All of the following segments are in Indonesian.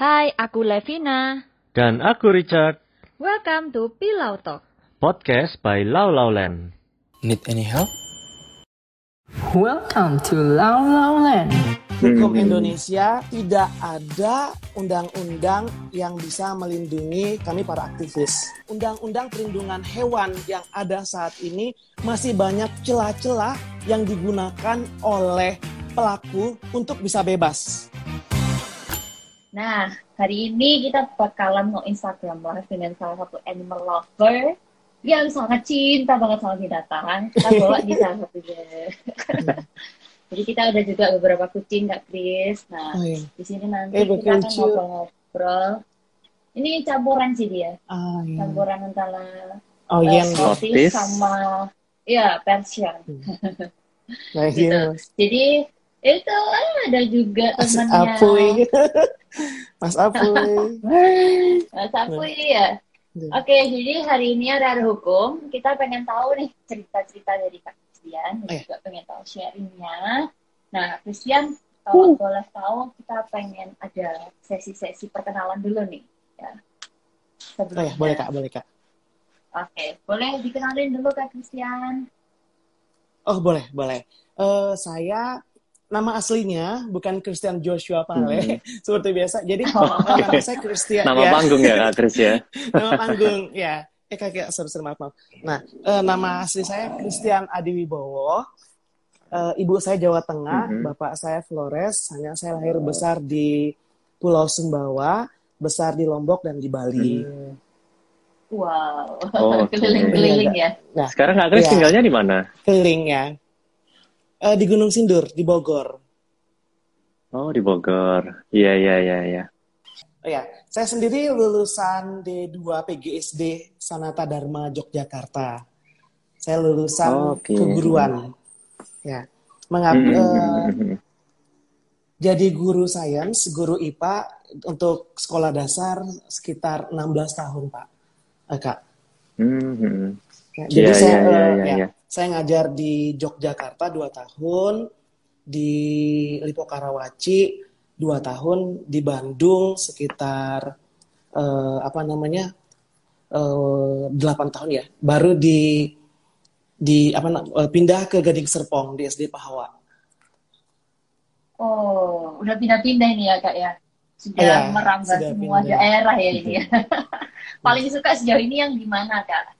Hai, aku Levina. Dan aku Richard, Welcome to Pilau Talk. podcast by Lau Lau Land. Need any help? Welcome to Lau Lau Land. Hukum Hmm. Indonesia tidak ada undang-undang yang bisa melindungi kami para aktivis. Undang-undang perlindungan hewan yang ada saat ini masih banyak celah-celah yang digunakan oleh pelaku untuk bisa bebas. Nah, hari ini kita bakalan mau Instagram live dengan salah satu animal lover yang sangat cinta banget sama binatang. Kita bawa di salah satunya. Jadi kita ada juga beberapa kucing, Kak Kris. Nah, Oh, iya. di sini nanti Eh, kita akan ngobrol-ngobrol. Ini campuran sih dia, Ah, iya. campuran antara Oh iya, Scottish. sama ya Persian. nah, gitu. iya. Jadi itu ah, ada juga Mas temannya. Apuy. Mas Apuy. Mas Apuy ya. Iya. Oke, jadi hari ini ada ada hukum. Kita pengen tahu nih cerita-cerita dari Kak Christian. Eh. juga pengen tahu sharingnya. Nah, Christian, Uh. kalau boleh tahu, kita pengen ada sesi-sesi perkenalan dulu nih. Ya. Oh ya, boleh Kak, boleh Kak. Oke, boleh dikenalin dulu Kak Christian. Oh boleh, boleh. Eh, saya nama aslinya bukan Christian Joshua Pale seperti biasa. Jadi Oh. nama saya Christian. Nama ya. panggung ya Kak Chris ya? nama panggung ya. Eh kakek sorry, sorry, maaf, maaf. Nah, eh, nama asli saya Christian Adiwibowo. Eh, ibu saya Jawa Tengah, Mhm. bapak saya Flores. Hanya saya lahir besar di Pulau Sumbawa, besar di Lombok dan di Bali. Wow, Oh, oke. keliling-keliling ya. Nah, Sekarang Kak Chris Iya. tinggalnya di mana? keliling ya. Eh, di Gunung Sindur, di Bogor. Oh, di Bogor. Iya, iya, iya, iya. Oh ya, saya sendiri lulusan D2 PGSD Sanata Dharma Yogyakarta. Saya lulusan Oke. keguruan. Ya. Mengap, Hmm, eh, hmm, hmm. jadi guru sains, guru IPA untuk sekolah dasar sekitar 16 tahun, Pak. Eh, Kak. Hmm, hmm. Ya, jadi saya iya, iya, eh, iya, ya, iya. Saya ngajar di Yogyakarta 2 tahun, di Lipo Karawaci 2 tahun, di Bandung sekitar eh, apa namanya? eh, 8 tahun ya. Baru di di apa eh, pindah ke Gading Serpong di SD Pahawa. Oh, udah pindah-pindah ini ya Kak ya. Sudah Iya, merambah semua pindah. daerah ya ini ya. Paling suka sejauh ini yang di mana Kak?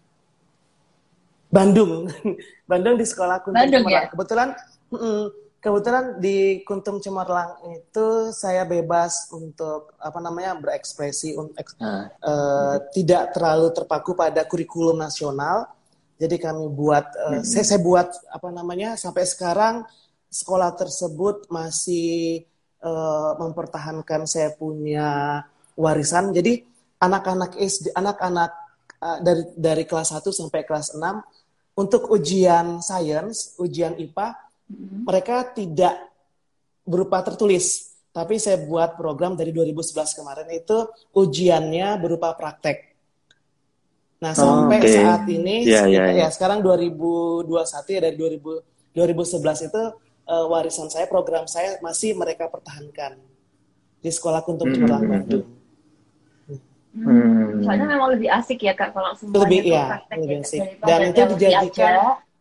Bandung. Bandung di sekolah Kuntum Bandung, Cemerlang. ya? Kebetulan mm, kebetulan di Kuntum Cemerlang itu saya bebas untuk apa namanya berekspresi untuk Ah, eh, tidak terlalu terpaku pada kurikulum nasional. Jadi kami buat eh, saya saya buat apa namanya sampai sekarang sekolah tersebut masih eh, mempertahankan saya punya warisan. Jadi anak-anak SD anak-anak dari dari kelas 1 sampai kelas 6 untuk ujian sains, ujian IPA Mm-mm. mereka tidak berupa tertulis, tapi saya buat program dari 2011 kemarin itu ujiannya berupa praktek. Nah, sampai oke. saat ini iya, sekitar- iya. ya sekarang 2021 ya dari 2000 2011 itu eh, warisan saya program saya masih mereka pertahankan di Sekolah Kuntum Hmm, Cemerlang hmm, Bandung. Hmm, Hmm. Soalnya memang lebih asik ya Kak kalau semuanya Lebih, iya, praktek lebih ya, asik. Dan itu dijadikan.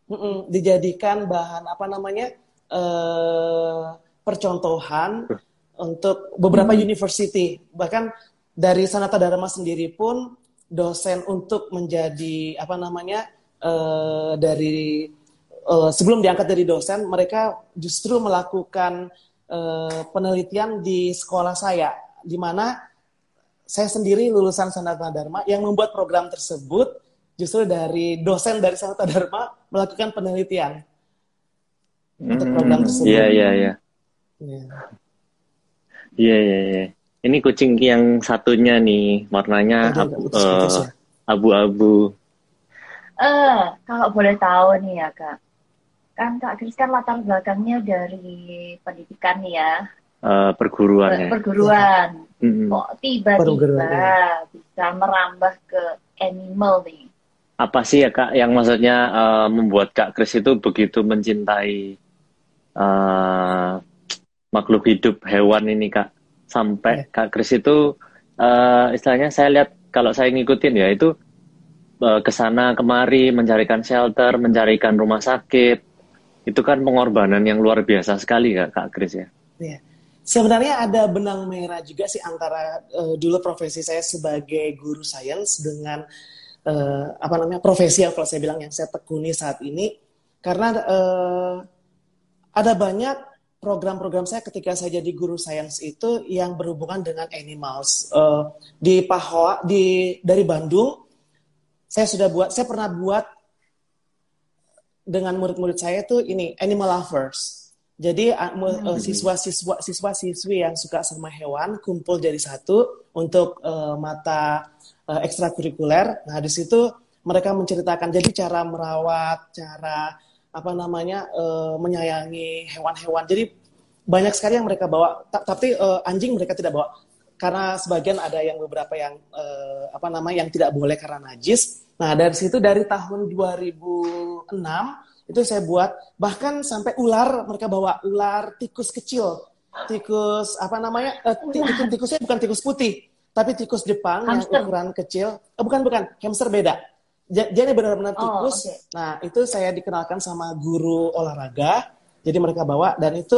Mm-mm, dijadikan bahan apa namanya eh, percontohan untuk beberapa Hmm. university bahkan dari Sanata Dharma sendiri pun dosen untuk menjadi apa namanya eh, dari eh, sebelum diangkat dari dosen mereka justru melakukan eh, penelitian di sekolah saya di mana saya sendiri lulusan Sanata Dharma yang membuat program tersebut justru dari dosen dari Sanata Dharma melakukan penelitian. Untuk program tersebut. Iya, iya, iya. Ya. Iya, iya, iya. Ini kucing yang satunya nih, warnanya eh, abu-abu. Eh, kalau boleh tahu nih ya Kak. Kan Kak Kris kan latar belakangnya dari pendidikan nih ya, eh, perguruan ya. perguruan. Mm-mm. Kok tiba-tiba ya. bisa merambah ke animal nih? Apa sih ya Kak yang maksudnya eh, membuat Kak Kris itu begitu mencintai eh, makhluk hidup hewan ini Kak? sampai Iya. Kak Kris itu eh, istilahnya saya lihat kalau saya ngikutin ya itu eh, ke sana kemari mencarikan shelter, mencarikan rumah sakit. Itu kan pengorbanan yang luar biasa sekali Kak, Kak Kris ya. Iya. Sebenarnya ada benang merah juga sih antara eh, dulu profesi saya sebagai guru sains dengan eh, apa namanya profesi yang kalau saya bilang yang saya tekuni saat ini. Karena eh, ada banyak program-program saya ketika saya jadi guru sains itu yang berhubungan dengan animals. Eh, di Pahoa di dari Bandung saya sudah buat saya pernah buat dengan murid-murid saya tuh ini animal lovers jadi uh, mu- uh, siswa-siswa siswa-siswi yang suka sama hewan kumpul jadi satu untuk uh, mata uh, ekstrakurikuler. Nah, di situ mereka menceritakan jadi cara merawat, cara apa namanya uh, menyayangi hewan-hewan. Jadi banyak sekali yang mereka bawa. Ta- Tapi uh, anjing mereka tidak bawa karena sebagian ada yang beberapa yang uh, apa namanya yang tidak boleh karena najis. Nah, dari situ dari tahun 2006 itu saya buat. Bahkan sampai ular mereka bawa ular tikus kecil. Tikus apa namanya eh, ti- tikus tikusnya bukan tikus putih tapi tikus Jepang yang ukuran kecil. Eh, bukan bukan hamster beda. Ja- jadi benar-benar Oh, tikus. oke. nah itu saya dikenalkan sama guru olahraga. Jadi mereka bawa dan itu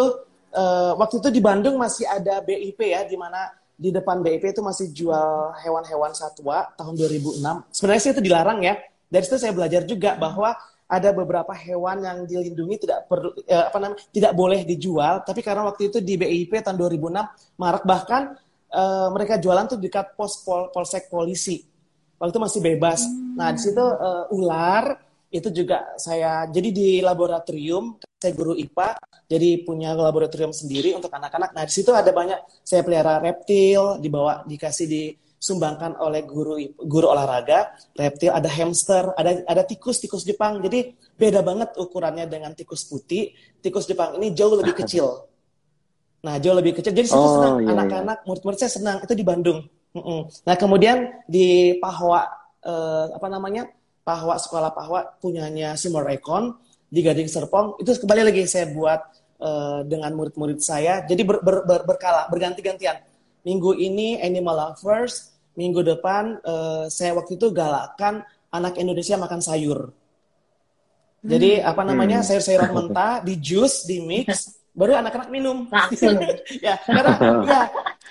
eh, waktu itu di Bandung masih ada BIP ya di mana di depan BIP itu masih jual hewan-hewan satwa tahun 2006 sebenarnya sih itu dilarang ya. Dari situ saya belajar juga bahwa ada beberapa hewan yang dilindungi tidak perlu eh, apa namanya tidak boleh dijual. Tapi karena waktu itu di BIP tahun 2006 marak bahkan eh, mereka jualan tuh dekat pos pol- polsek polisi. Waktu itu masih bebas. Nah di situ eh, ular itu juga saya jadi di laboratorium saya guru IPA jadi punya laboratorium sendiri untuk anak-anak. Nah di situ ada banyak saya pelihara reptil dibawa dikasih disumbangkan oleh guru guru olahraga reptil ada hamster ada ada tikus tikus Jepang. Jadi beda banget ukurannya dengan tikus putih. Tikus Jepang ini jauh lebih kecil. Nah jauh lebih kecil. Jadi situ Oh, senang iya, iya. anak-anak murid-murid saya senang. Itu di Bandung. Nah kemudian di Pahwa eh, apa namanya? Pahwa sekolah Pahwa punyanya Summer Econ di Gading Serpong. Itu kembali lagi saya buat eh, dengan murid-murid saya. Jadi ber, ber- ber- berkala berganti-gantian. Minggu ini animal lovers minggu depan eh, saya waktu itu galakkan anak Indonesia makan sayur. Jadi apa namanya Hmm. sayur-sayuran mentah di jus di mix baru anak-anak minum. Langsung. ya karena ya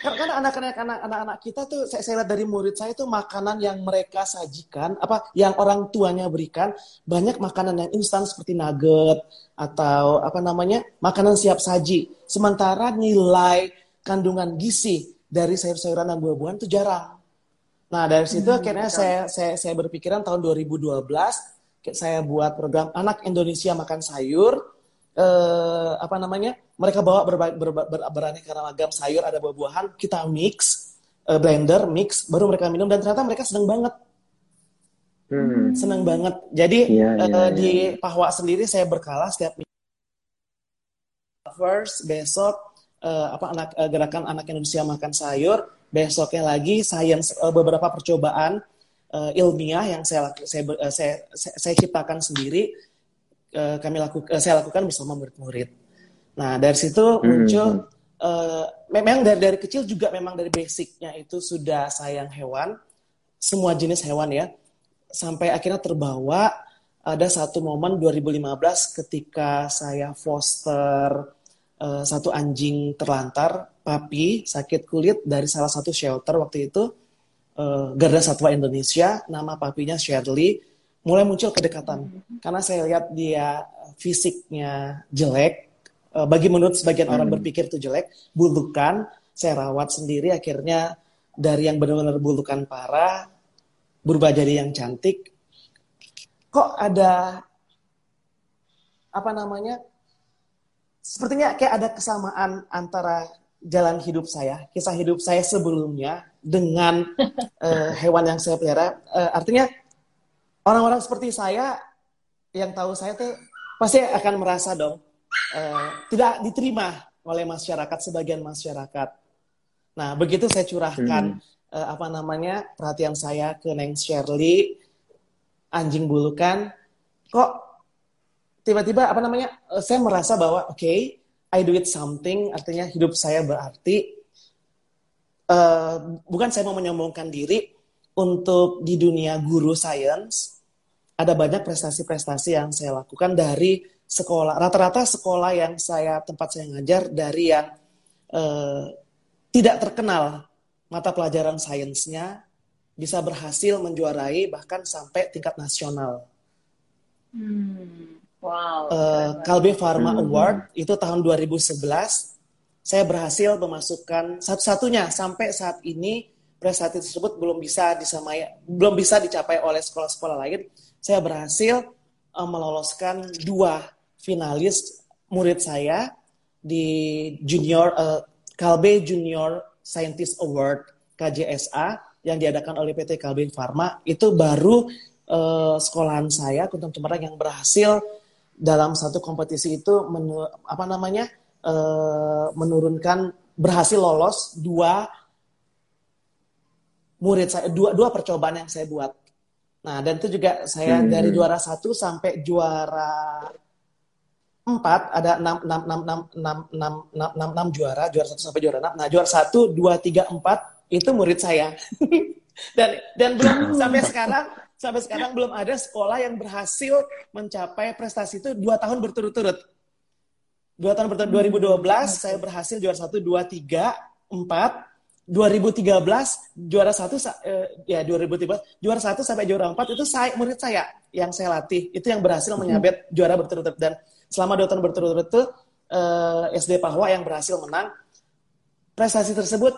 karena anak-anak anak- anak-anak kita tuh saya, saya lihat dari murid saya tuh makanan yang mereka sajikan apa yang orang tuanya berikan banyak makanan yang instan seperti nugget atau apa namanya makanan siap saji. Sementara nilai kandungan gizi dari sayur-sayuran dan buah-buahan itu jarang nah dari situ akhirnya saya saya saya berpikiran tahun 2012 kayak saya buat program anak Indonesia makan sayur. Eh, apa namanya? Mereka bawa berba- berba- ber- beraneka ragam sayur ada buah-buahan kita mix eh, blender mix baru mereka minum dan ternyata mereka seneng banget. Hmm. seneng banget. Jadi Iya, eh, iya, di. Pahwa sendiri saya berkala setiap first besok eh, apa anak eh, gerakan anak Indonesia makan sayur besoknya lagi sains eh, beberapa percobaan eh, ilmiah yang saya laku- saya, eh, saya, saya, saya ciptakan sendiri eh, kami lakukan saya lakukan bersama murid-murid. Nah dari situ Hmm. muncul eh, memang dari dari kecil juga memang dari basicnya itu sudah sayang hewan semua jenis hewan ya sampai akhirnya terbawa ada satu momen 2015 ketika saya foster eh, satu anjing terlantar papi sakit kulit dari salah satu shelter waktu itu eh, Garda Satwa Indonesia nama papinya Shirley mulai muncul kedekatan. Karena saya lihat dia fisiknya jelek Eh, bagi menurut sebagian orang berpikir itu jelek bulukan saya rawat sendiri akhirnya dari yang benar-benar bulukan parah berubah jadi yang cantik. Kok ada apa namanya sepertinya kayak ada kesamaan antara jalan hidup saya kisah hidup saya sebelumnya dengan eh, hewan yang saya pelihara Eh, artinya orang-orang seperti saya yang tahu saya tuh pasti akan merasa dong eh, tidak diterima oleh masyarakat sebagian masyarakat. Nah begitu saya curahkan eh, apa namanya perhatian saya ke Neng Shirley anjing bulukan, kok tiba-tiba apa namanya eh, saya merasa bahwa oke I do it something artinya hidup saya berarti eh, bukan saya mau menyombongkan diri untuk di dunia guru sains ada banyak prestasi-prestasi yang saya lakukan dari sekolah rata-rata sekolah yang saya tempat saya ngajar dari yang eh, tidak terkenal mata pelajaran sainsnya bisa berhasil menjuarai bahkan sampai tingkat nasional. Hmm. Wow. Eh, keren Kalbe Pharma Hmm. Award itu tahun 2011 saya berhasil memasukkan satu-satunya sampai saat ini prestasi tersebut belum bisa disamai belum bisa dicapai oleh sekolah-sekolah lain. Saya berhasil eh, meloloskan dua finalis murid saya di junior eh, Kalbe Junior Scientist Award KJSA yang diadakan oleh PT Kalbe Pharma itu baru eh, sekolahan saya Kuntum Cemerlang yang berhasil dalam satu kompetisi itu menu, apa namanya eh, menurunkan berhasil lolos dua murid saya dua dua percobaan yang saya buat. Nah dan itu juga saya Hmm. dari juara satu sampai juara empat ada enam enam enam enam enam enam enam enam enam juara juara satu sampai juara enam. Nah juara satu dua tiga empat itu murid saya. dan dan belum sampai sekarang sampai sekarang belum ada sekolah yang berhasil mencapai prestasi itu dua tahun berturut-turut. Dua tahun berturut 2012 saya berhasil juara satu dua tiga empat. 2013 juara satu sa- eh, ya 2013 juara satu sampai juara empat itu saya murid saya yang saya latih. Itu yang berhasil menyabet juara berturut-turut. Dan selama dua tahun berturut-turut itu eh, SD Pahwa yang berhasil menang. Prestasi tersebut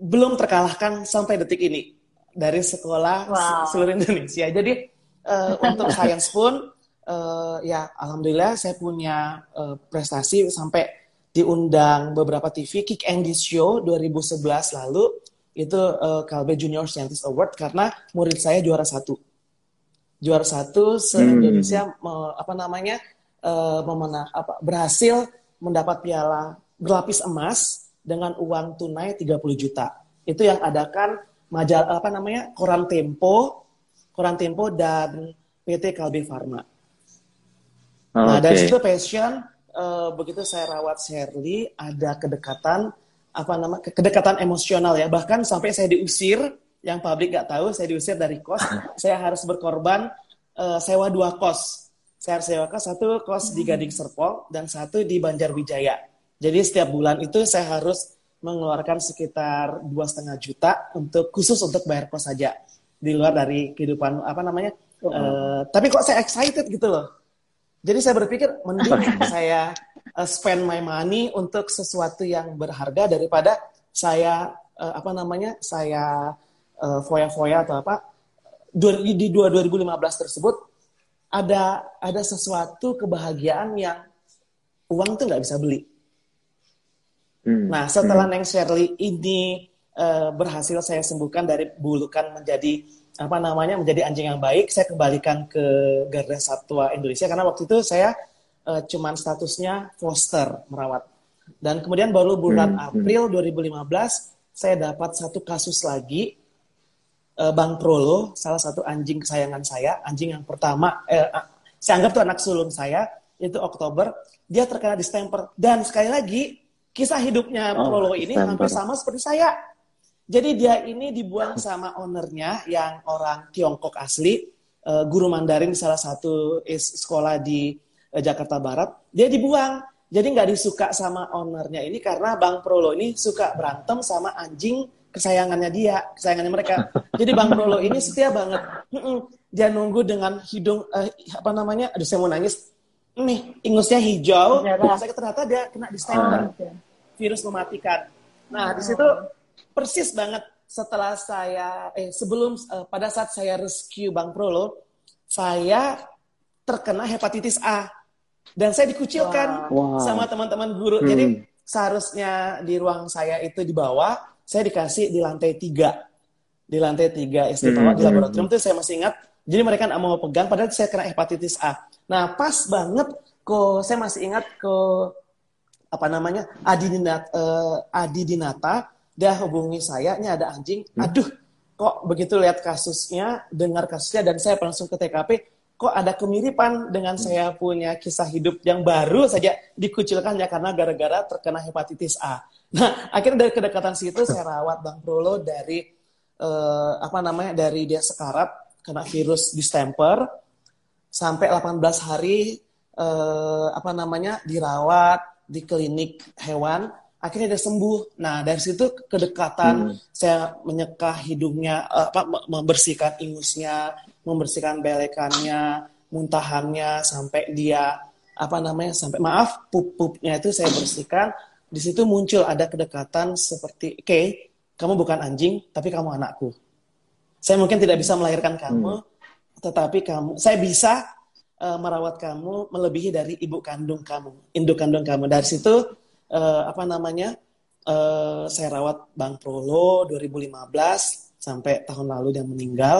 belum terkalahkan sampai detik ini dari sekolah Wow. se- seluruh Indonesia. Jadi eh, untuk sains pun eh, ya alhamdulillah saya punya eh, prestasi sampai diundang beberapa TV Kick Andy Show 2011 lalu itu eh, Kalbe Junior Scientist Award karena murid saya juara satu juara satu se Indonesia me- apa namanya eh, memenang apa berhasil mendapat piala berlapis emas dengan uang tunai 30 juta itu yang adakan majal apa namanya koran Tempo koran Tempo dan PT Kalbe Pharma. Nah, Oke. dari situ passion eh, begitu saya rawat Shirley ada kedekatan apa nama ke- kedekatan emosional ya. Bahkan sampai saya diusir yang publik nggak tahu saya diusir dari kos saya harus berkorban eh, sewa dua kos. Saya harus sewa kos satu kos di Gading Serpong dan satu di Banjarwijaya. Jadi setiap bulan itu saya harus mengeluarkan sekitar dua setengah juta untuk khusus untuk bayar kos saja di luar dari kehidupan apa namanya eh, tapi kok saya excited gitu loh. Jadi saya berpikir mending saya uh, spend my money untuk sesuatu yang berharga daripada saya uh, apa namanya saya uh, foya-foya atau apa. Di dua 2015 tersebut ada ada sesuatu kebahagiaan yang uang tuh nggak bisa beli. Hmm. Nah, setelah Neng Shirley ini eh, berhasil saya sembuhkan dari bulukan menjadi apa namanya menjadi anjing yang baik, saya kembalikan ke Garda Satwa Indonesia karena waktu itu saya eh, cuman statusnya foster merawat. Dan kemudian baru bulan Hmm, April 2015 saya dapat satu kasus lagi eh, Bang Prolo, salah satu anjing kesayangan saya, anjing yang pertama, eh, saya anggap itu anak sulung saya, itu Oktober, dia terkena distemper. Dan sekali lagi, kisah hidupnya Oh, Prolo ini distemper. hampir sama seperti saya. Jadi dia ini dibuang sama ownernya yang orang Tiongkok asli, eh, guru Mandarin di salah satu is- sekolah di eh, Jakarta Barat. Dia dibuang. Jadi nggak disuka sama ownernya ini karena Bang Prolo ini suka berantem sama anjing kesayangannya dia, kesayangannya mereka. Jadi Bang Prolo ini setia banget. Dia nunggu dengan hidung eh, apa namanya? Aduh saya mau nangis. Nih, ingusnya hijau. Saya ternyata dia kena distemper Oke. Virus mematikan. Nah, di situ persis banget setelah saya eh sebelum eh, pada saat saya rescue Bang Prolo, saya terkena hepatitis A dan saya dikucilkan Wow. sama teman-teman guru. Hmm. Jadi seharusnya di ruang saya itu di bawah, saya dikasih di lantai tiga. Di lantai tiga SD bawah di Hmm. laboratorium itu saya masih ingat. Jadi mereka nggak mau pegang, padahal saya kena hepatitis A. Nah pas banget kok saya masih ingat ke apa namanya Adi Dinata, eh, Adi Dinata dia hubungi saya, ini ada anjing, aduh kok begitu lihat kasusnya, dengar kasusnya dan saya langsung ke TKP, kok ada kemiripan dengan saya punya kisah hidup yang baru saja dikucilkan ya karena gara-gara terkena hepatitis A. Nah, akhirnya dari kedekatan situ saya rawat Bang Prolo dari eh, apa namanya dari dia sekarat kena virus distemper sampai 18 hari eh, apa namanya dirawat di klinik hewan akhirnya dia sembuh. Nah dari situ kedekatan saya menyekah hidungnya eh, apa me- membersihkan ingusnya, membersihkan belekannya, muntahannya sampai dia apa namanya sampai maaf pup-pupnya itu saya bersihkan. Di situ muncul ada kedekatan seperti oke kamu bukan anjing tapi kamu anakku. Saya mungkin tidak bisa melahirkan kamu, tetapi kamu, saya bisa eh, merawat kamu melebihi dari ibu kandung kamu, induk kandung kamu. Dari situ eh, apa namanya? eh, saya rawat Bang Prolo 2015 sampai tahun lalu dia meninggal.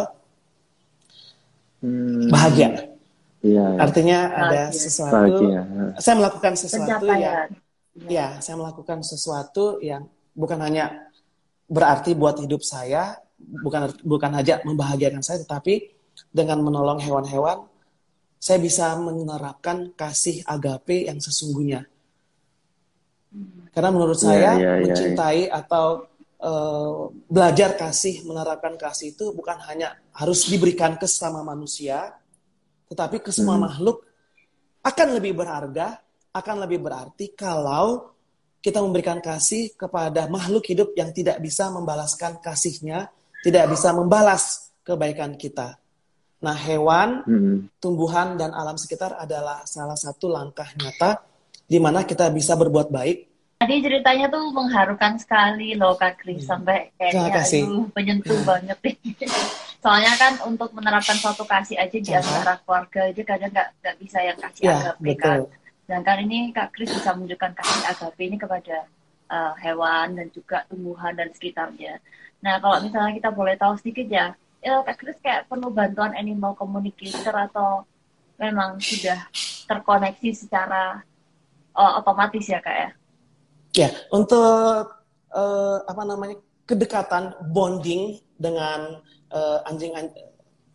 Hmm, Bahagia. Iya. Artinya ada Bahagia. sesuatu. Bahagia. Saya melakukan sesuatu yang Pencapaian. ya, saya melakukan sesuatu yang bukan hanya berarti buat hidup saya, bukan bukan hanya membahagiakan saya, tetapi dengan menolong hewan-hewan, saya bisa menerapkan kasih agape yang sesungguhnya. Karena menurut Iya, saya iya, iya, mencintai atau eh, belajar kasih, menerapkan kasih itu bukan hanya harus diberikan ke sesama manusia, tetapi ke semua makhluk akan lebih berharga, akan lebih berarti kalau kita memberikan kasih kepada makhluk hidup yang tidak bisa membalaskan kasihnya, tidak bisa membalas kebaikan kita. Nah, hewan, Hmm. tumbuhan, dan alam sekitar adalah salah satu langkah nyata di mana kita bisa berbuat baik. Tadi ceritanya tuh mengharukan sekali loh Kak Kris sampai Terima kayaknya kasih. aduh menyentuh banget nih. Soalnya kan untuk menerapkan suatu kasih aja di antara keluarga aja kadang nggak nggak bisa yang kasih Ya, agape kan. Sedangkan ini Kak Kris bisa menunjukkan kasih agape ini kepada uh, hewan dan juga tumbuhan dan sekitarnya. Nah kalau misalnya kita boleh tahu sedikit ya, ya Kak Kris kayak perlu bantuan animal communicator atau memang sudah terkoneksi secara uh, otomatis ya Kak ya? Ya, untuk eh, apa namanya kedekatan bonding dengan eh, anjing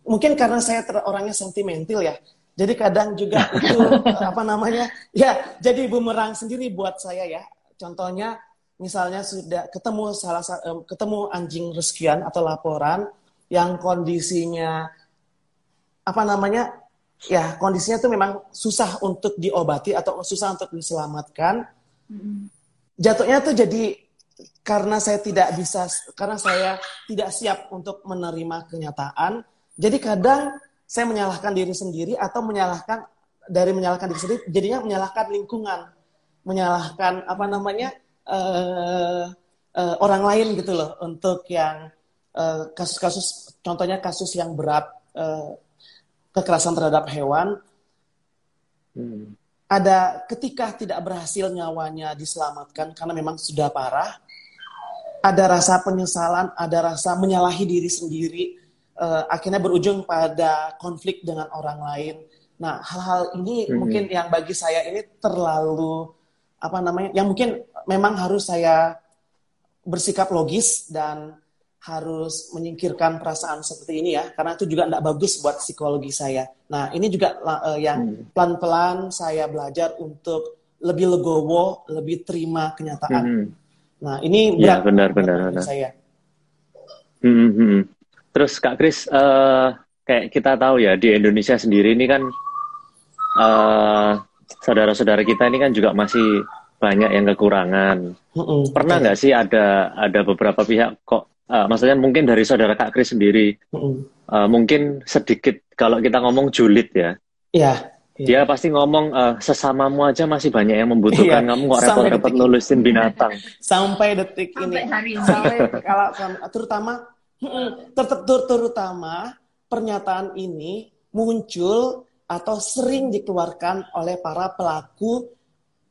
mungkin karena saya ter- orangnya sentimental ya. Jadi kadang juga itu apa namanya? Ya, jadi bumerang sendiri buat saya ya. Contohnya misalnya sudah ketemu salah sa- ketemu anjing reskian atau laporan yang kondisinya apa namanya? Ya, kondisinya tuh memang susah untuk diobati atau susah untuk diselamatkan. Jatuhnya tuh jadi karena saya tidak bisa karena saya tidak siap untuk menerima kenyataan. Jadi kadang saya menyalahkan diri sendiri atau menyalahkan dari menyalahkan diri sendiri jadinya menyalahkan lingkungan. Menyalahkan apa namanya eh, eh, orang lain gitu loh untuk yang kasus-kasus contohnya kasus yang berat eh, kekerasan terhadap hewan Hmm. ada ketika tidak berhasil nyawanya diselamatkan karena memang sudah parah, ada rasa penyesalan, ada rasa menyalahi diri sendiri, eh, akhirnya berujung pada konflik dengan orang lain. Nah, hal-hal ini Hmm. mungkin yang bagi saya ini terlalu apa namanya, yang mungkin memang harus saya bersikap logis dan harus menyingkirkan perasaan seperti ini ya, karena itu juga tidak bagus buat psikologi saya. Nah, ini juga eh, yang pelan-pelan saya belajar untuk lebih legowo, lebih terima kenyataan. Hmm. Nah, ini Ya, benar, benar, benar. saya. Hmm, hmm, hmm. Terus Kak Kris, eh, kayak kita tahu ya di Indonesia sendiri ini kan eh, saudara-saudara kita ini kan juga masih banyak yang kekurangan. Mm-mm, Pernah betul. nggak sih ada ada beberapa pihak kok, eh, maksudnya mungkin dari saudara Kak Kris sendiri, Mm-mm. eh, mungkin sedikit kalau kita ngomong julid ya, Iya, iya. dia pasti ngomong eh, sesamamu aja masih banyak yang membutuhkan Iya, kamu kok repot-repot nulisin binatang. sampai detik Sampai ini. hari ini. Sampai kalau terutama mm, ter- ter- terutama pernyataan ini muncul atau sering dikeluarkan oleh para pelaku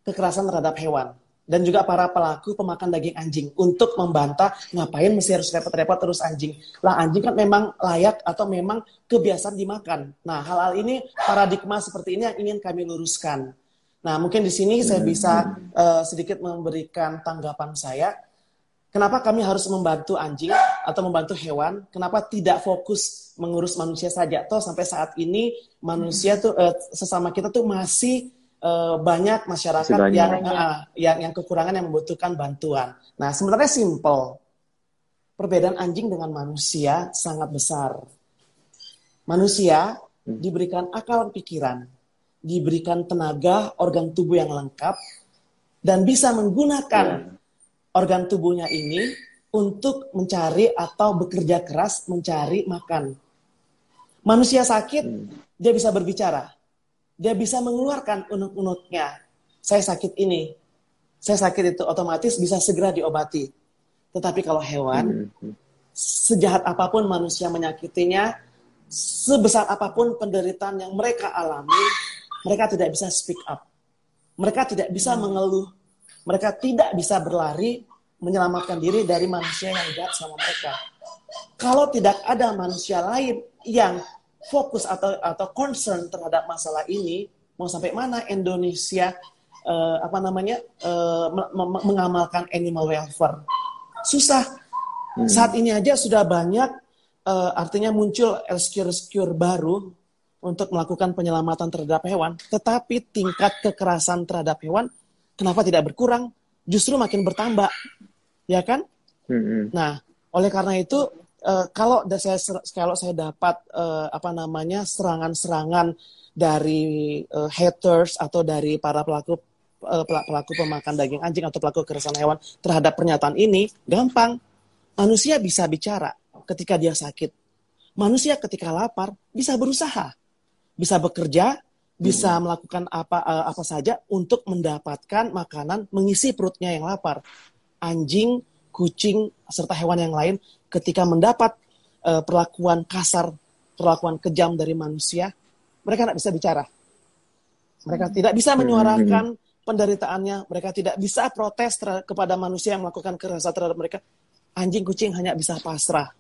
kekerasan terhadap hewan dan juga para pelaku pemakan daging anjing untuk membantah ngapain mesti harus repot-repot terus anjing. Lah anjing kan memang layak atau memang kebiasaan dimakan. Nah, hal-hal ini paradigma seperti ini yang ingin kami luruskan. Nah, mungkin di sini saya bisa eh, sedikit memberikan tanggapan saya. Kenapa kami harus membantu anjing atau membantu hewan? Kenapa tidak fokus mengurus manusia saja? Toh sampai saat ini manusia tuh eh, sesama kita tuh masih eh, banyak masyarakat banyak. yang, eh, yang yang kekurangan yang membutuhkan bantuan. Nah, sebenarnya simple. Perbedaan anjing dengan manusia sangat besar. Manusia diberikan akal pikiran, diberikan tenaga organ tubuh yang lengkap, dan bisa menggunakan organ tubuhnya ini untuk mencari atau bekerja keras mencari makan. Manusia sakit, dia bisa berbicara. Dia bisa mengeluarkan unuk-unuknya. Saya sakit ini. Saya sakit itu otomatis bisa segera diobati. Tetapi kalau hewan, Hmm. sejahat apa pun manusia menyakitinya, sebesar apa pun penderitaan yang mereka alami, mereka tidak bisa speak up. Mereka tidak bisa mengeluh. Mereka tidak bisa berlari menyelamatkan diri dari manusia yang jahat sama mereka. Kalau tidak ada manusia lain yang fokus atau atau concern terhadap masalah ini, mau sampai mana Indonesia eh, apa namanya me- mengamalkan animal welfare? Susah. Saat ini aja sudah banyak eh, artinya muncul rescue-rescue baru untuk melakukan penyelamatan terhadap hewan, tetapi tingkat kekerasan terhadap hewan kenapa tidak berkurang? Justru makin bertambah. Ya kan? Hmm. Nah, oleh karena itu eh, kalau saya kalau saya dapat eh, apa namanya serangan-serangan dari eh, haters atau dari para pelaku pela- pelaku pemakan daging anjing atau pelaku kekerasan hewan terhadap pernyataan ini, gampang. Manusia bisa bicara ketika dia sakit. Manusia ketika lapar bisa berusaha, bisa bekerja, bisa melakukan apa eh, apa saja untuk mendapatkan makanan mengisi perutnya yang lapar anjing, kucing, serta hewan yang lain ketika mendapat eh, perlakuan kasar, perlakuan kejam dari manusia, mereka tidak bisa bicara. Mereka tidak bisa menyuarakan penderitaannya, mereka tidak bisa protes kepada manusia yang melakukan kekerasan terhadap mereka. Anjing, kucing hanya bisa pasrah.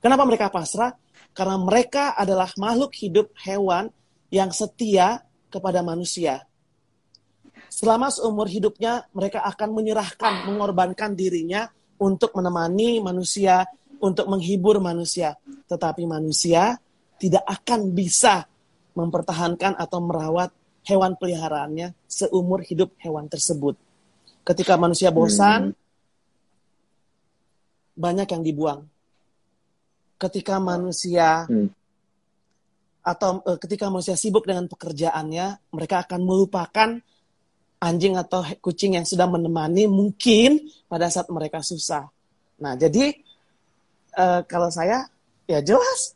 Kenapa mereka pasrah? Karena mereka adalah makhluk hidup hewan yang setia kepada manusia. Selama seumur hidupnya, mereka akan menyerahkan, mengorbankan dirinya untuk menemani manusia, untuk menghibur manusia. Tetapi manusia tidak akan bisa mempertahankan atau merawat hewan peliharaannya seumur hidup hewan tersebut. Ketika manusia bosan, banyak yang dibuang. Ketika manusia Hmm. atau eh, ketika manusia sibuk dengan pekerjaannya, mereka akan melupakan anjing atau kucing yang sudah menemani mungkin pada saat mereka susah. Nah, jadi eh, kalau saya ya jelas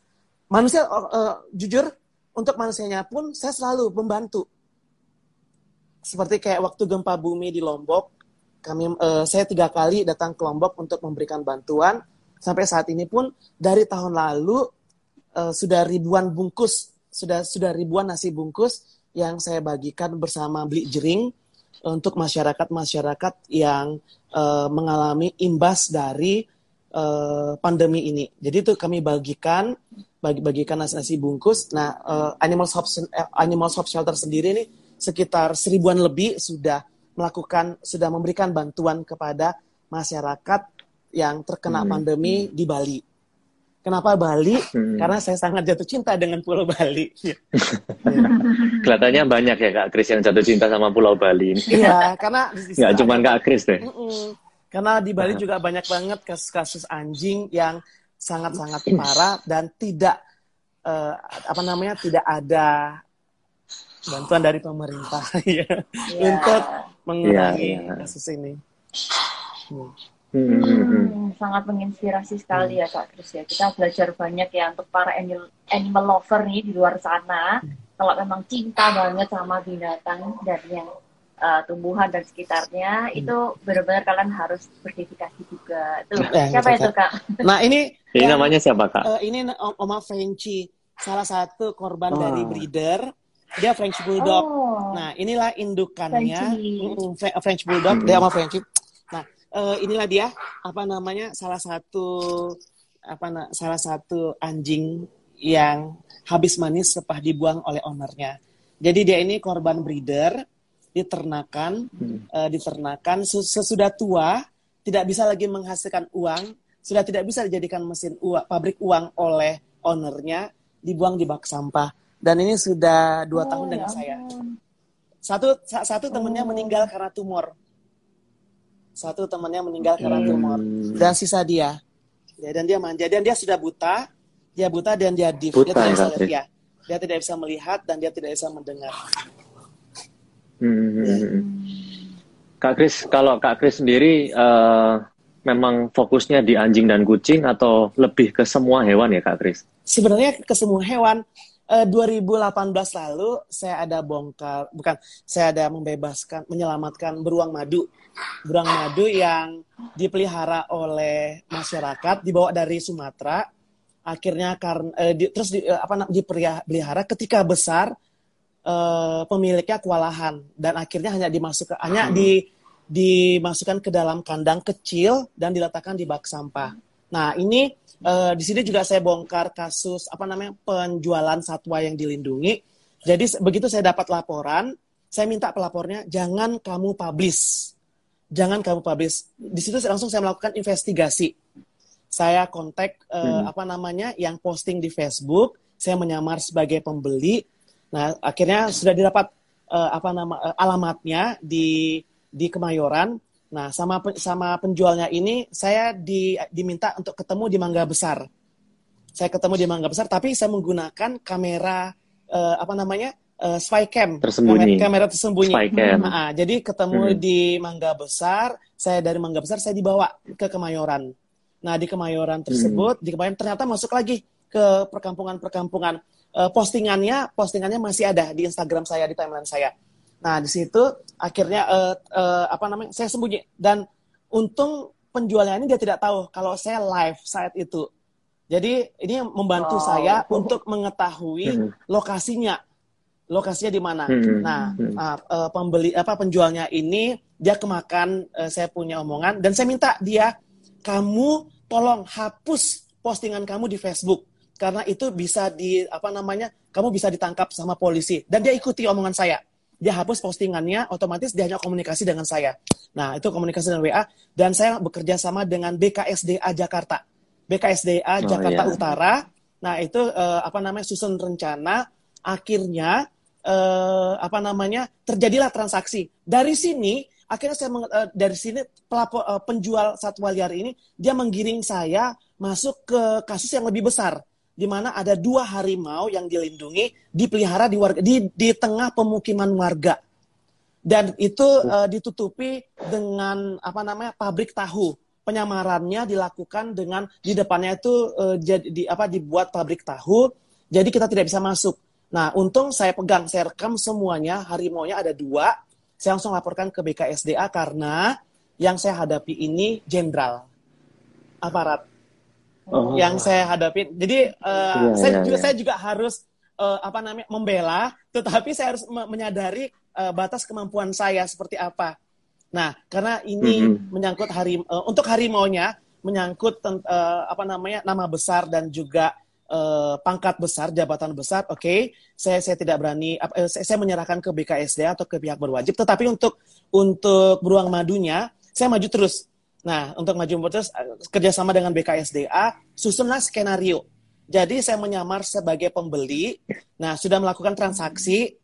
manusia eh, jujur untuk manusianya pun saya selalu membantu. Seperti kayak waktu gempa bumi di Lombok, kami eh, saya tiga kali datang ke Lombok untuk memberikan bantuan. Sampai saat ini pun dari tahun lalu eh, sudah ribuan bungkus, sudah sudah ribuan nasi bungkus yang saya bagikan bersama Beli Jering untuk masyarakat-masyarakat yang eh, mengalami imbas dari eh, pandemi ini. Jadi itu kami bagikan bagi-bagikan nasi-nasi bungkus. Nah, eh, Animal Shop Animal Shop Shelter sendiri ini sekitar seribuan lebih sudah melakukan sudah memberikan bantuan kepada masyarakat yang terkena Hmm. pandemi di Bali. Kenapa Bali? Hmm. Karena saya sangat jatuh cinta dengan Pulau Bali. Kelihatannya banyak ya Kak Kris yang jatuh cinta sama Pulau Bali ini. Iya, karena Nggak cuma Kak Kris deh. Mm-mm. Karena di Bali juga banyak banget kasus-kasus anjing yang sangat-sangat parah dan tidak eh, apa namanya tidak ada bantuan dari pemerintah ya Iya. untuk mengurangi Iya, iya. kasus ini. Hmm. Hmm, hmm, hmm. Hmm, sangat menginspirasi sekali ya Kak Kris ya. Kita belajar banyak ya untuk para animal, animal lover nih di luar sana. Kalau memang cinta banget sama binatang dan yang uh, tumbuhan dan sekitarnya, itu benar-benar kalian harus berdedikasi juga. Tuh, Eh, siapa itu Kak? Nah ini Ini yang- namanya siapa Kak? eh, ini Om- Oma Frenchie, salah satu korban Oh. dari breeder. Dia French Bulldog. Oh, Nah, inilah indukannya Frenchie. Mm, Fre- French Bulldog, dia sama Frenchie. Nah, eh, inilah dia apa namanya salah satu apa na- salah satu anjing yang habis manis sepah dibuang oleh ownernya. Jadi dia ini korban breeder, diternakan, eh, diternakan Ses- sesudah tua tidak bisa lagi menghasilkan uang, sudah tidak bisa dijadikan mesin uang, pabrik uang oleh ownernya, dibuang di bak sampah. Dan ini sudah dua Oh, tahun ya dengan saya. Satu sa- satu temennya meninggal karena tumor. Satu temennya meninggal karena Hmm. tumor. Dan sisa dia. Ya, dan dia manja. Dan dia sudah buta. Dia buta dan dia. Buta, dia tidak bisa ya. Dia tidak bisa melihat dan dia tidak bisa mendengar. Hmm. Kak Kris, kalau Kak Kris sendiri eh, memang fokusnya di anjing dan kucing atau lebih ke semua hewan ya Kak Kris? Sebenarnya ke semua hewan. Eh, 2018 lalu saya ada bongkar, bukan, saya ada membebaskan, menyelamatkan beruang madu. Beruang madu yang dipelihara oleh masyarakat, dibawa dari Sumatera. Akhirnya karena eh, di- terus di, eh, apa dipelihara ketika besar eh, pemiliknya kewalahan dan akhirnya hanya dimasukkan hanya di dimasukkan ke dalam kandang kecil dan diletakkan di bak sampah. Nah, ini eh, di sini juga saya bongkar kasus apa namanya penjualan satwa yang dilindungi. Jadi begitu saya dapat laporan, saya minta pelapornya jangan kamu publish. Jangan kamu publish. Di situ saya- langsung saya melakukan investigasi. Saya kontak Hmm. apa namanya yang posting di Facebook, saya menyamar sebagai pembeli. Nah, akhirnya sudah didapat eh, apa nama eh, alamatnya di di Kemayoran. Nah, sama sama penjualnya ini saya di, diminta untuk ketemu di Mangga Besar. Saya ketemu di Mangga Besar, tapi saya menggunakan kamera eh, apa namanya eh, spy cam, Tersembunyi. kamera, kamera tersembunyi. Spy cam. Nah, jadi ketemu Hmm. di Mangga Besar, saya dari Mangga Besar saya dibawa ke Kemayoran. Nah, di Kemayoran tersebut, di Kemayoran ternyata masuk lagi ke perkampungan-perkampungan. Eh, postingannya, postingannya masih ada di Instagram saya, di timeline saya. Nah, di situ akhirnya eh, eh, apa namanya? Saya sembunyi dan untung penjualnya ini dia tidak tahu kalau saya live saat itu. Jadi ini membantu Wow. saya untuk mengetahui Hmm. lokasinya. Lokasinya di mana. Hmm. Nah, Hmm. eh, pembeli apa penjualnya ini dia kemakan eh, saya punya omongan dan saya minta dia kamu tolong hapus postingan kamu di Facebook karena itu bisa di apa namanya kamu bisa ditangkap sama polisi dan dia ikuti omongan saya dia hapus postingannya otomatis dia hanya komunikasi dengan saya. Nah itu komunikasi dengan WA dan saya bekerja sama dengan BKSDA Jakarta. BKSDA Oh, Jakarta iya. Utara. Nah itu eh, apa namanya susun rencana. Akhirnya eh, apa namanya terjadilah transaksi. Dari sini akhirnya saya eh, dari sini pelapor eh, penjual satwa liar ini dia menggiring saya masuk ke kasus yang lebih besar di mana ada dua harimau yang dilindungi dipelihara di warga di di tengah pemukiman warga. Dan itu eh, ditutupi dengan apa namanya pabrik tahu. Penyamarannya dilakukan dengan di depannya itu eh, jadi di apa dibuat pabrik tahu jadi kita tidak bisa masuk. Nah untung saya pegang saya rekam semuanya harimaunya ada dua. Saya langsung laporkan ke BKSDA karena yang saya hadapi ini jenderal aparat Oh. yang saya hadapi. Jadi eh, Iya, saya iya, juga iya. saya juga harus eh, apa namanya membela, tetapi saya harus me- menyadari eh, batas kemampuan saya seperti apa. Nah, karena ini Mhm. menyangkut hari eh, untuk harimaunya menyangkut eh, apa namanya nama besar dan juga eh, pangkat besar, jabatan besar. Oke, saya saya tidak berani eh, saya, saya menyerahkan ke BKSD atau ke pihak berwajib, tetapi untuk untuk beruang madunya saya maju terus. Nah, untuk maju terus eh, kerjasama dengan BKSDA, susunlah skenario. Jadi saya menyamar sebagai pembeli. Nah, sudah melakukan transaksi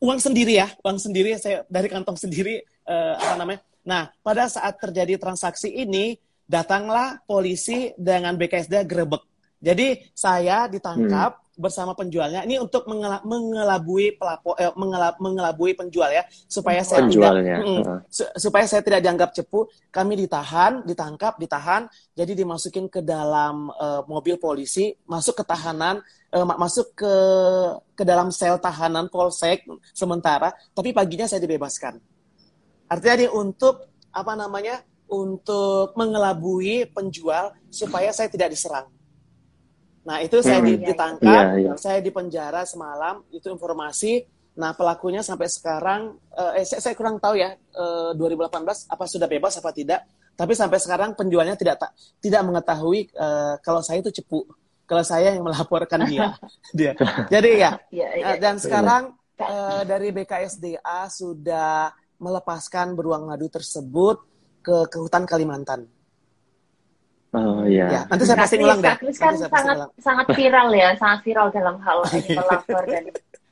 uang sendiri ya, uang sendiri saya dari kantong sendiri eh, apa namanya. Nah, pada saat terjadi transaksi ini, datanglah polisi dengan BKSDA gerebek. Jadi saya ditangkap bersama penjualnya. Ini untuk mengela- mengelabui pelapor, eh, mengela- mengelabui penjual ya, supaya saya Penjualnya. tidak, Mm, Heeh. su- supaya saya tidak dianggap cepu. Kami ditahan, ditangkap, ditahan. Jadi dimasukin ke dalam eh, mobil polisi, masuk ke tahanan, ma- masuk ke ke dalam sel tahanan polsek sementara. Tapi paginya saya dibebaskan. Artinya ini untuk apa namanya? Untuk mengelabui penjual supaya saya tidak diserang. Nah itu saya Hmm. Iya, iya. ditangkap, Iya, iya. saya di penjara semalam. Itu informasi. Nah pelakunya sampai sekarang, eh, saya, saya kurang tahu ya, eh, 2018 apa sudah bebas apa tidak. Tapi sampai sekarang penjualnya tidak ta- tidak mengetahui eh, kalau saya itu cepu. Kalau saya yang melaporkan dia. dia. Jadi ya, Iya, iya. Eh, dan sekarang eh, dari BKSDA sudah melepaskan beruang madu tersebut ke, ke hutan Kalimantan. Oh Ya, iya. nanti saya Kris, ulang deh. Kak Kris kan sangat ulang. sangat viral ya, sangat viral dalam hal animal lover dan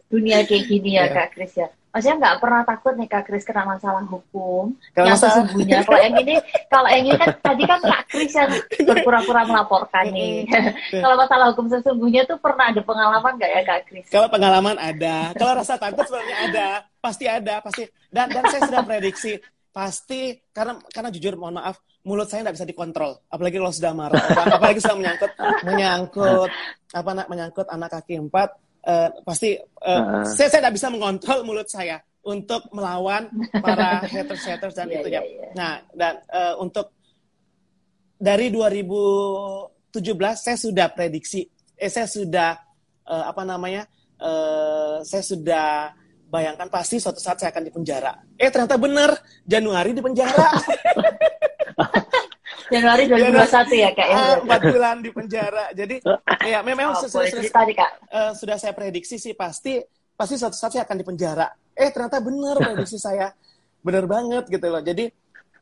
dunia kayak gini ya Iya. Kak Kris ya. maksudnya nggak pernah takut nih Kak Kris kena masalah hukum Kalau yang masalah- sesungguhnya. Kalau yang ini, kalau yang ini kan tadi kan Kak Kris yang berpura-pura melaporkan nih. kalau masalah hukum sesungguhnya tuh pernah ada pengalaman nggak ya Kak Kris? Kalau pengalaman ada, kalau rasa takut sebenarnya ada, pasti ada, pasti. Dan dan saya sudah prediksi pasti karena karena jujur mohon maaf mulut saya nggak bisa dikontrol apalagi kalau sudah marah Apa- apalagi sudah menyangkut menyangkut apa nak menyangkut anak kaki empat eh, pasti eh, Ah. saya saya nggak bisa mengontrol mulut saya untuk melawan para haters haters dan Iya, itu iya, ya iya. nah dan eh, untuk dari 2017 saya sudah prediksi eh saya sudah eh, apa namanya eh, saya sudah bayangkan pasti suatu saat saya akan di penjara. Eh ternyata benar Januari di penjara. Januari 2021 ya Kak ya? Ah, Empat bulan di penjara. Jadi ya memang Oh, sudah, sudah, nih Kak. eh, sudah saya prediksi sih pasti pasti suatu saat saya akan di penjara. Eh ternyata benar prediksi saya. Benar banget gitu loh. Jadi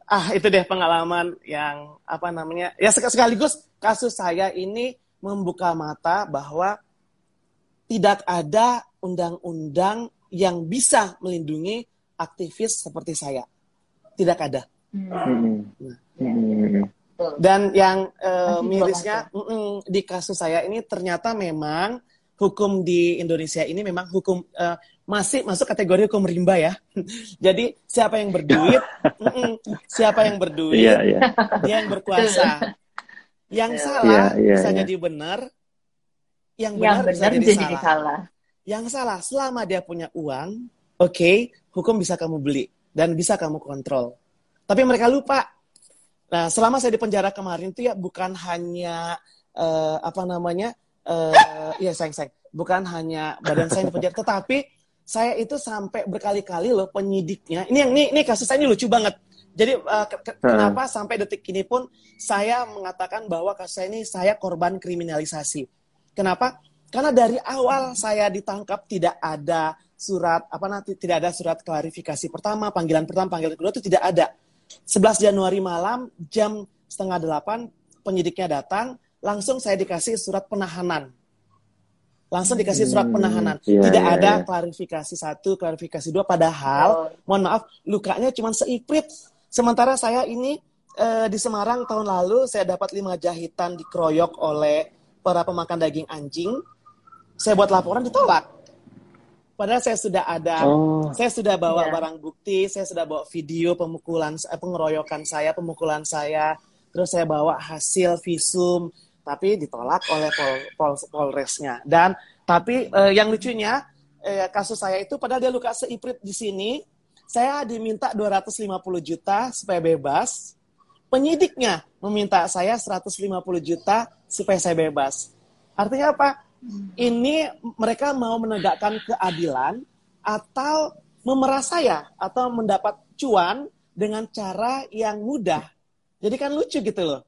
ah itu deh pengalaman yang apa namanya ya sek- sekaligus kasus saya ini membuka mata bahwa tidak ada undang-undang yang bisa melindungi aktivis seperti saya. Tidak ada. Hmm, betul. Dan yang belum mirisnya mm-mm, di kasus saya ini ternyata memang hukum di Indonesia ini memang hukum eh, masih masuk kategori hukum rimba ya. Jadi siapa yang berduit, mm-mm, siapa yang berduit, Iya, iya. dia yang berkuasa. Yang Iya. salah Iya, iya, bisa iya. jadi benar, yang Yang benar bisa benar jadi, jadi salah. salah. Yang salah selama dia punya uang, oke, hukum bisa kamu beli dan bisa kamu kontrol. Tapi mereka lupa. Nah, selama saya di penjara kemarin tuh ya bukan hanya eh, apa namanya, eh, ya sayang sayang, bukan hanya badan saya di penjara, tetapi saya itu sampai berkali-kali loh penyidiknya. Ini yang ini, ini kasus saya ini lucu banget. Jadi eh, ke- ke- Hmm. kenapa sampai detik ini pun saya mengatakan bahwa kasus saya ini saya korban kriminalisasi. Kenapa? Karena dari awal saya ditangkap tidak ada surat apa nanti tidak ada surat klarifikasi pertama, panggilan pertama, panggilan kedua itu tidak ada. 11 Januari malam jam setengah delapan penyidiknya datang, langsung saya dikasih surat penahanan. Langsung dikasih surat Hmm, penahanan. iya, tidak iya, ada iya. klarifikasi satu, klarifikasi dua. Padahal, Oh. mohon maaf, lukanya cuma seiprit. Sementara saya ini eh, di Semarang tahun lalu saya dapat lima jahitan dikeroyok oleh para pemakan daging anjing. Saya buat laporan ditolak. Padahal saya sudah ada Oh, saya sudah bawa Iya. barang bukti, saya sudah bawa video pemukulan, eh, pengeroyokan saya, pemukulan saya, terus saya bawa hasil visum, tapi ditolak oleh pol, pol, polresnya. Dan tapi eh, yang lucunya eh, kasus saya itu padahal dia luka seiprit di sini, saya diminta 250 juta supaya bebas. Penyidiknya meminta saya 150 juta supaya saya bebas. Artinya apa? Ini mereka mau menegakkan keadilan atau memeras saya atau mendapat cuan dengan cara yang mudah. Jadi kan lucu gitu loh.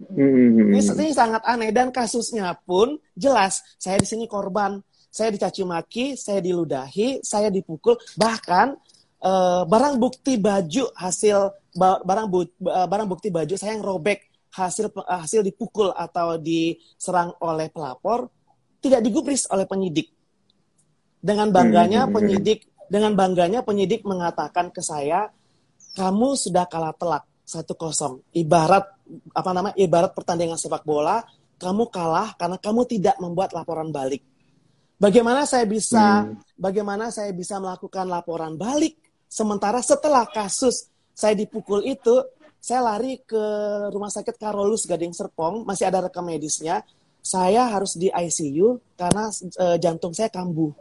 mm-mm. Ini, ini sangat aneh dan kasusnya pun jelas. Saya di sini korban, saya dicaci maki, saya diludahi, saya dipukul, bahkan eh, barang bukti baju hasil ba- barang bu- ba- barang bukti baju saya yang robek hasil pe- hasil dipukul atau diserang oleh pelapor tidak digubris oleh penyidik. Dengan bangganya Hmm. penyidik dengan bangganya penyidik mengatakan ke saya, kamu sudah kalah telak 1-0. Ibarat apa namanya? Ibarat pertandingan sepak bola, kamu kalah karena kamu tidak membuat laporan balik. Bagaimana saya bisa Hmm. bagaimana saya bisa melakukan laporan balik sementara setelah kasus saya dipukul itu saya lari ke rumah sakit Karolus Gading Serpong, masih ada rekam medisnya. Saya harus di ICU karena eh, jantung saya kambuh.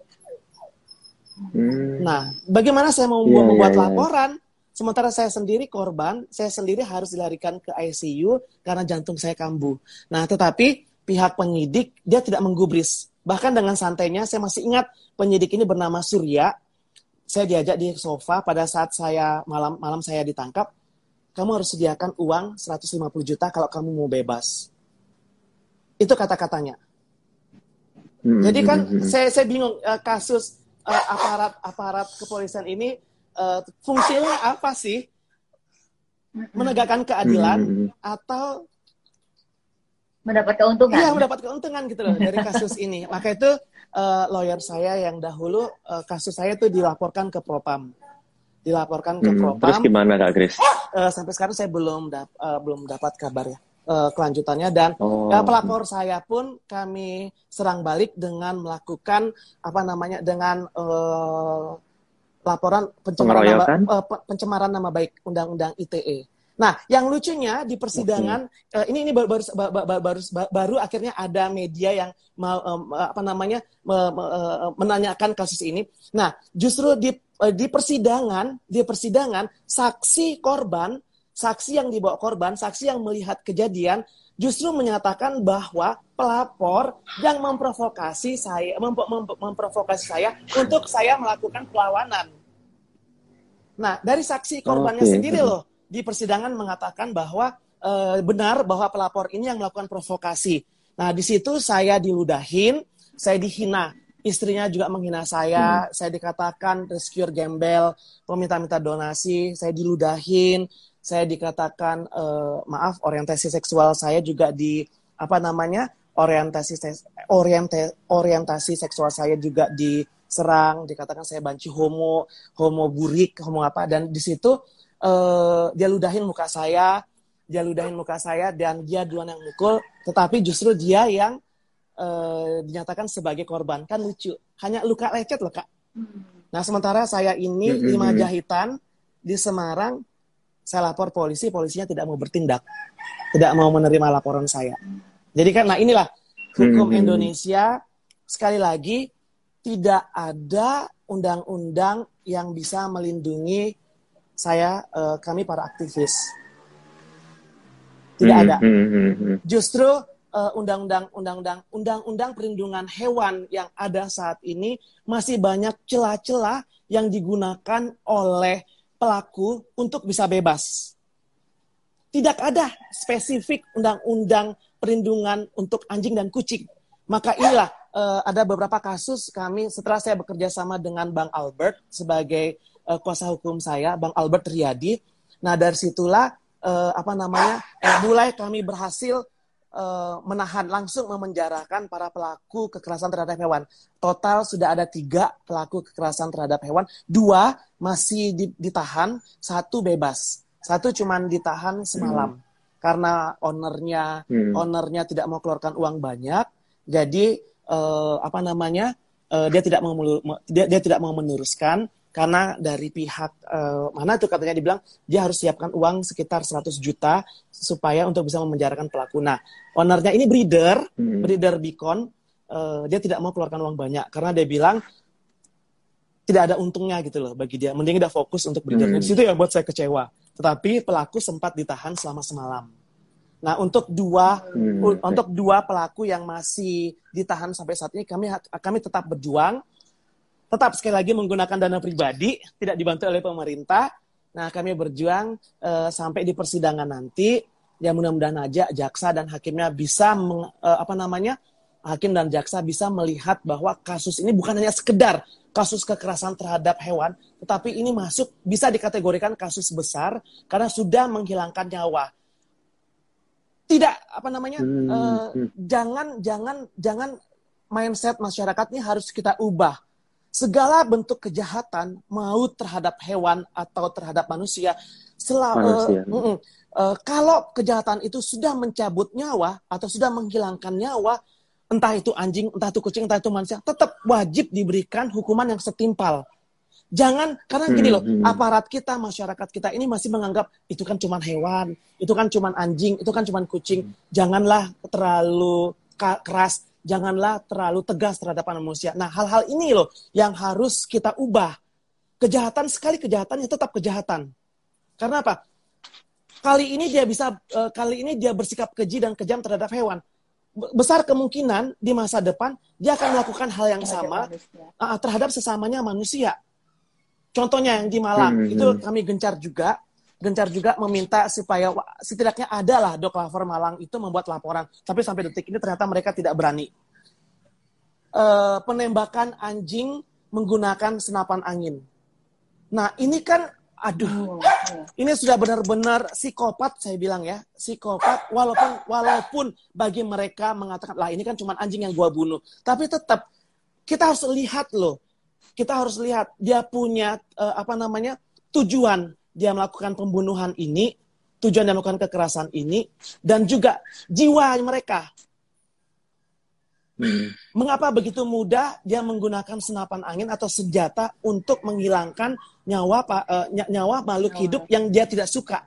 Hmm. Nah, bagaimana saya mau Iya, membuat iya, iya. laporan? Sementara saya sendiri korban, saya sendiri harus dilarikan ke ICU karena jantung saya kambuh. Nah, tetapi pihak penyidik dia tidak menggubris. Bahkan dengan santainya, saya masih ingat penyidik ini bernama Surya. Saya diajak di sofa pada saat saya malam malam saya ditangkap. Kamu harus sediakan uang 150 juta kalau kamu mau bebas. Itu kata-katanya. Mm-mm. Jadi kan Mm-mm. saya saya bingung eh, kasus eh, aparat aparat kepolisian ini eh, fungsinya apa sih? Menegakkan keadilan Mm-mm. atau Mendapat keuntungan. iya mendapat keuntungan gitu loh dari kasus ini. Maka itu eh, lawyer saya yang dahulu eh, kasus saya itu dilaporkan ke Propam. Dilaporkan ke Hmm, Propam. Terus gimana Kak Grace? Eh, sampai sekarang saya belum dap- eh, belum dapat kabar ya eh, kelanjutannya dan Oh, eh, pelapor saya pun kami serang balik dengan melakukan apa namanya dengan eh, laporan pencemaran nama, pe- pencemaran nama baik undang-undang ITE. Nah, yang lucunya di persidangan eh, ini ini baru baru, ba- ba- baru baru akhirnya ada media yang mau em, apa namanya me- me- eh, menanyakan kasus ini. Nah, justru di eh, di persidangan di persidangan saksi korban saksi yang dibawa korban, saksi yang melihat kejadian justru menyatakan bahwa pelapor yang memprovokasi saya mem- mem- memprovokasi saya untuk saya melakukan perlawanan. Nah, dari saksi korbannya Oke. sendiri loh di persidangan mengatakan bahwa eh, benar bahwa pelapor ini yang melakukan provokasi. Nah, di situ saya diludahin, saya dihina. Istrinya juga menghina saya, saya dikatakan rescuer gembel, meminta-minta donasi, saya diludahin, saya dikatakan eh, maaf orientasi seksual saya juga di apa namanya orientasi oriente- orientasi seksual saya juga diserang dikatakan saya banci homo homo burik homo apa dan di situ eh, dia ludahin muka saya dia ludahin muka saya dan dia duluan yang mukul tetapi justru dia yang eh, dinyatakan sebagai korban kan lucu hanya luka lecet loh kak nah sementara saya ini Mm-mm. lima jahitan di Semarang saya lapor polisi, polisinya tidak mau bertindak, tidak mau menerima laporan saya. Jadi kan, nah inilah hukum Hmm. Indonesia sekali lagi tidak ada undang-undang yang bisa melindungi saya, eh, kami para aktivis. Tidak Hmm, ada. hmm, hmm, hmm. Justru eh, undang-undang undang-undang undang-undang perlindungan hewan yang ada saat ini masih banyak celah-celah yang digunakan oleh pelaku untuk bisa bebas. Tidak ada spesifik undang-undang perlindungan untuk anjing dan kucing. Maka inilah eh, ada beberapa kasus kami setelah saya bekerja sama dengan Bang Albert sebagai eh, kuasa hukum saya, Bang Albert Riyadi. Nah dari situlah eh, apa namanya eh, mulai kami berhasil eh, menahan langsung memenjarakan para pelaku kekerasan terhadap hewan. Total sudah ada tiga pelaku kekerasan terhadap hewan, dua masih di- ditahan, satu bebas, satu cuman ditahan semalam karena ownernya Hmm. ownernya tidak mau keluarkan uang banyak, jadi eh, apa namanya eh, dia tidak mau dia, dia tidak mau meneruskan karena dari pihak eh, mana tuh katanya dibilang dia harus siapkan uang sekitar 100 juta supaya untuk bisa memenjarakan pelaku. Nah, ownernya ini breeder, Hmm. breeder Beacon, eh, dia tidak mau keluarkan uang banyak karena dia bilang tidak ada untungnya gitu loh bagi dia. Mending dia fokus untuk breedernya. Hmm. Di situ yang buat saya kecewa. Tetapi pelaku sempat ditahan selama semalam. Nah, untuk dua Hmm, untuk dua pelaku yang masih ditahan sampai saat ini kami kami tetap berjuang tetap sekali lagi menggunakan dana pribadi tidak dibantu oleh pemerintah. Nah kami berjuang eh, sampai di persidangan nanti. Ya mudah-mudahan aja jaksa dan hakimnya bisa meng- eh, apa namanya hakim dan jaksa bisa melihat bahwa kasus ini bukan hanya sekedar kasus kekerasan terhadap hewan tetapi ini masuk bisa dikategorikan kasus besar karena sudah menghilangkan nyawa. Tidak apa namanya Hmm, hmm. jangan jangan jangan mindset masyarakat ini harus kita ubah segala bentuk kejahatan mau terhadap hewan atau terhadap manusia sela- Manusia. mm-mm. Eh, kalau kejahatan itu sudah mencabut nyawa atau sudah menghilangkan nyawa entah itu anjing entah itu kucing entah itu manusia tetap wajib diberikan hukuman yang setimpal Jangan karena gini loh, Hmm, hmm. aparat kita, masyarakat kita ini masih menganggap itu kan cuman hewan, itu kan cuman anjing, itu kan cuman kucing. Janganlah terlalu keras, janganlah terlalu tegas terhadap manusia. Nah, hal-hal ini loh yang harus kita ubah. Kejahatan sekali kejahatan ya tetap kejahatan. Karena apa? Kali ini dia bisa eh, kali ini dia bersikap keji dan kejam terhadap hewan. Be- Besar kemungkinan di masa depan dia akan melakukan hal yang sama uh, terhadap sesamanya manusia. Contohnya yang di Malang Hmm, itu hmm. kami gencar juga, gencar juga meminta supaya setidaknya adalah Dok Lapor Malang itu membuat laporan. Tapi sampai detik ini ternyata mereka tidak berani. Eh, penembakan anjing menggunakan senapan angin. Nah ini kan, aduh, Oh, iya. ini sudah benar-benar psikopat saya bilang ya psikopat walaupun walaupun bagi mereka mengatakan lah ini kan cuma anjing yang gua bunuh tapi tetap kita harus lihat loh. Kita harus lihat dia punya uh, apa namanya tujuan dia melakukan pembunuhan ini, tujuan dia melakukan kekerasan ini, dan juga jiwa mereka. Hmm. Mengapa begitu mudah dia menggunakan senapan angin atau senjata untuk menghilangkan nyawa uh, nyawa makhluk hidup yang dia tidak suka?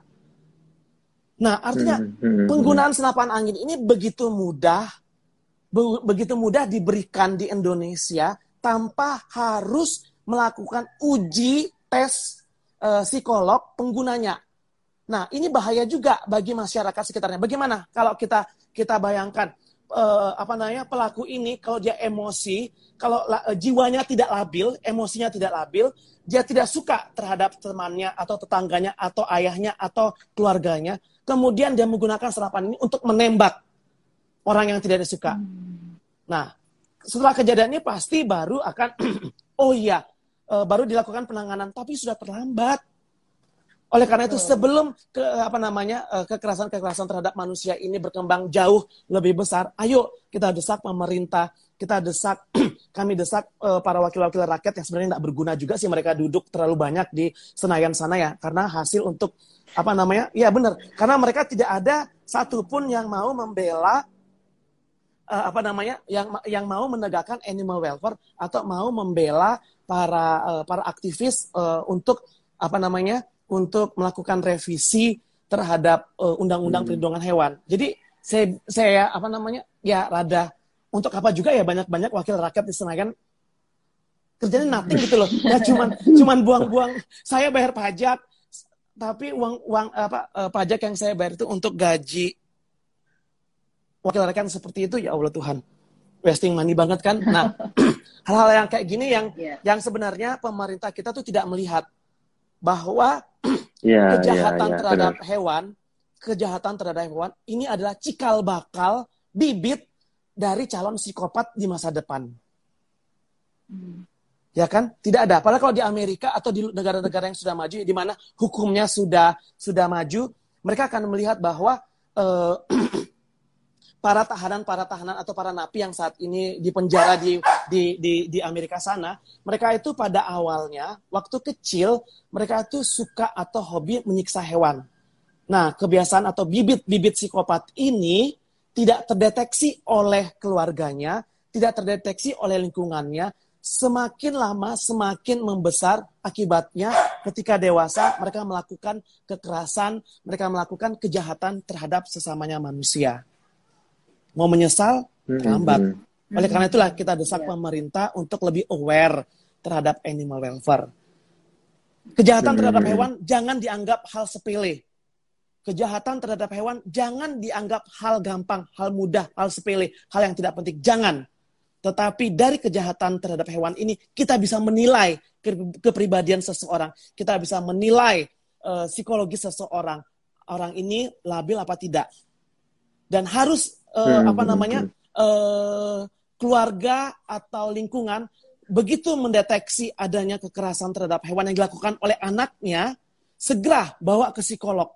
Nah, artinya Hmm, hmm, hmm. penggunaan senapan angin ini begitu mudah, be- begitu mudah diberikan di Indonesia tanpa harus melakukan uji tes eh, psikolog penggunanya. Nah, ini bahaya juga bagi masyarakat sekitarnya. Bagaimana kalau kita kita bayangkan eh, apa namanya pelaku ini kalau dia emosi, kalau la- eh, jiwanya tidak labil, emosinya tidak labil, dia tidak suka terhadap temannya atau tetangganya atau ayahnya atau keluarganya, kemudian dia menggunakan senapan ini untuk menembak orang yang tidak disuka. Nah, setelah kejadian ini pasti baru akan oh iya, eh, baru dilakukan penanganan tapi sudah terlambat. Oleh karena itu sebelum ke apa namanya eh, kekerasan-kekerasan terhadap manusia ini berkembang jauh lebih besar, ayo kita desak pemerintah, kita desak kami desak eh, para wakil-wakil rakyat yang sebenarnya tidak berguna juga sih mereka duduk terlalu banyak di Senayan sana ya karena hasil untuk apa namanya? Ya benar, karena mereka tidak ada satupun yang mau membela eh, apa namanya yang yang mau menegakkan animal welfare atau mau membela para eh, para aktivis eh, untuk apa namanya untuk melakukan revisi terhadap undang-undang perlindungan hewan. Jadi saya saya apa namanya ya rada untuk apa juga ya banyak-banyak wakil rakyat di Senayan kerjanya nothing gitu loh. Ya cuman cuman buang-buang saya bayar pajak tapi uang uang apa eh, pajak yang saya bayar itu untuk gaji wakil rakyat seperti itu ya Allah Tuhan wasting money banget kan nah hal-hal yang kayak gini yang Iya. yang sebenarnya pemerintah kita tuh tidak melihat bahwa Ya, kejahatan ya, ya, terhadap benar. hewan kejahatan terhadap hewan ini adalah cikal bakal bibit dari calon psikopat di masa depan Hmm. ya kan tidak ada padahal kalau di Amerika atau di negara-negara yang sudah maju di mana hukumnya sudah sudah maju mereka akan melihat bahwa eh, para tahanan para tahanan atau para napi yang saat ini di penjara di di di di Amerika sana mereka itu pada awalnya waktu kecil mereka itu suka atau hobi menyiksa hewan. Nah kebiasaan atau bibit-bibit psikopat ini tidak terdeteksi oleh keluarganya tidak terdeteksi oleh lingkungannya semakin lama semakin membesar akibatnya ketika dewasa mereka melakukan kekerasan mereka melakukan kejahatan terhadap sesamanya manusia mau menyesal Hmm, terlambat. hmm. Oleh karena itulah kita desak Iya. pemerintah untuk lebih aware terhadap animal welfare. Kejahatan Hmm. terhadap hewan jangan dianggap hal sepele. Kejahatan terhadap hewan jangan dianggap hal gampang, hal mudah, hal sepele, hal yang tidak penting. Jangan. Tetapi dari kejahatan terhadap hewan ini kita bisa menilai ke- kepribadian seseorang. Kita bisa menilai eh, psikologi seseorang. Orang ini labil apa tidak. Dan harus Hmm, apa namanya eh, keluarga atau lingkungan begitu mendeteksi adanya kekerasan terhadap hewan yang dilakukan oleh anaknya, segera bawa ke psikolog.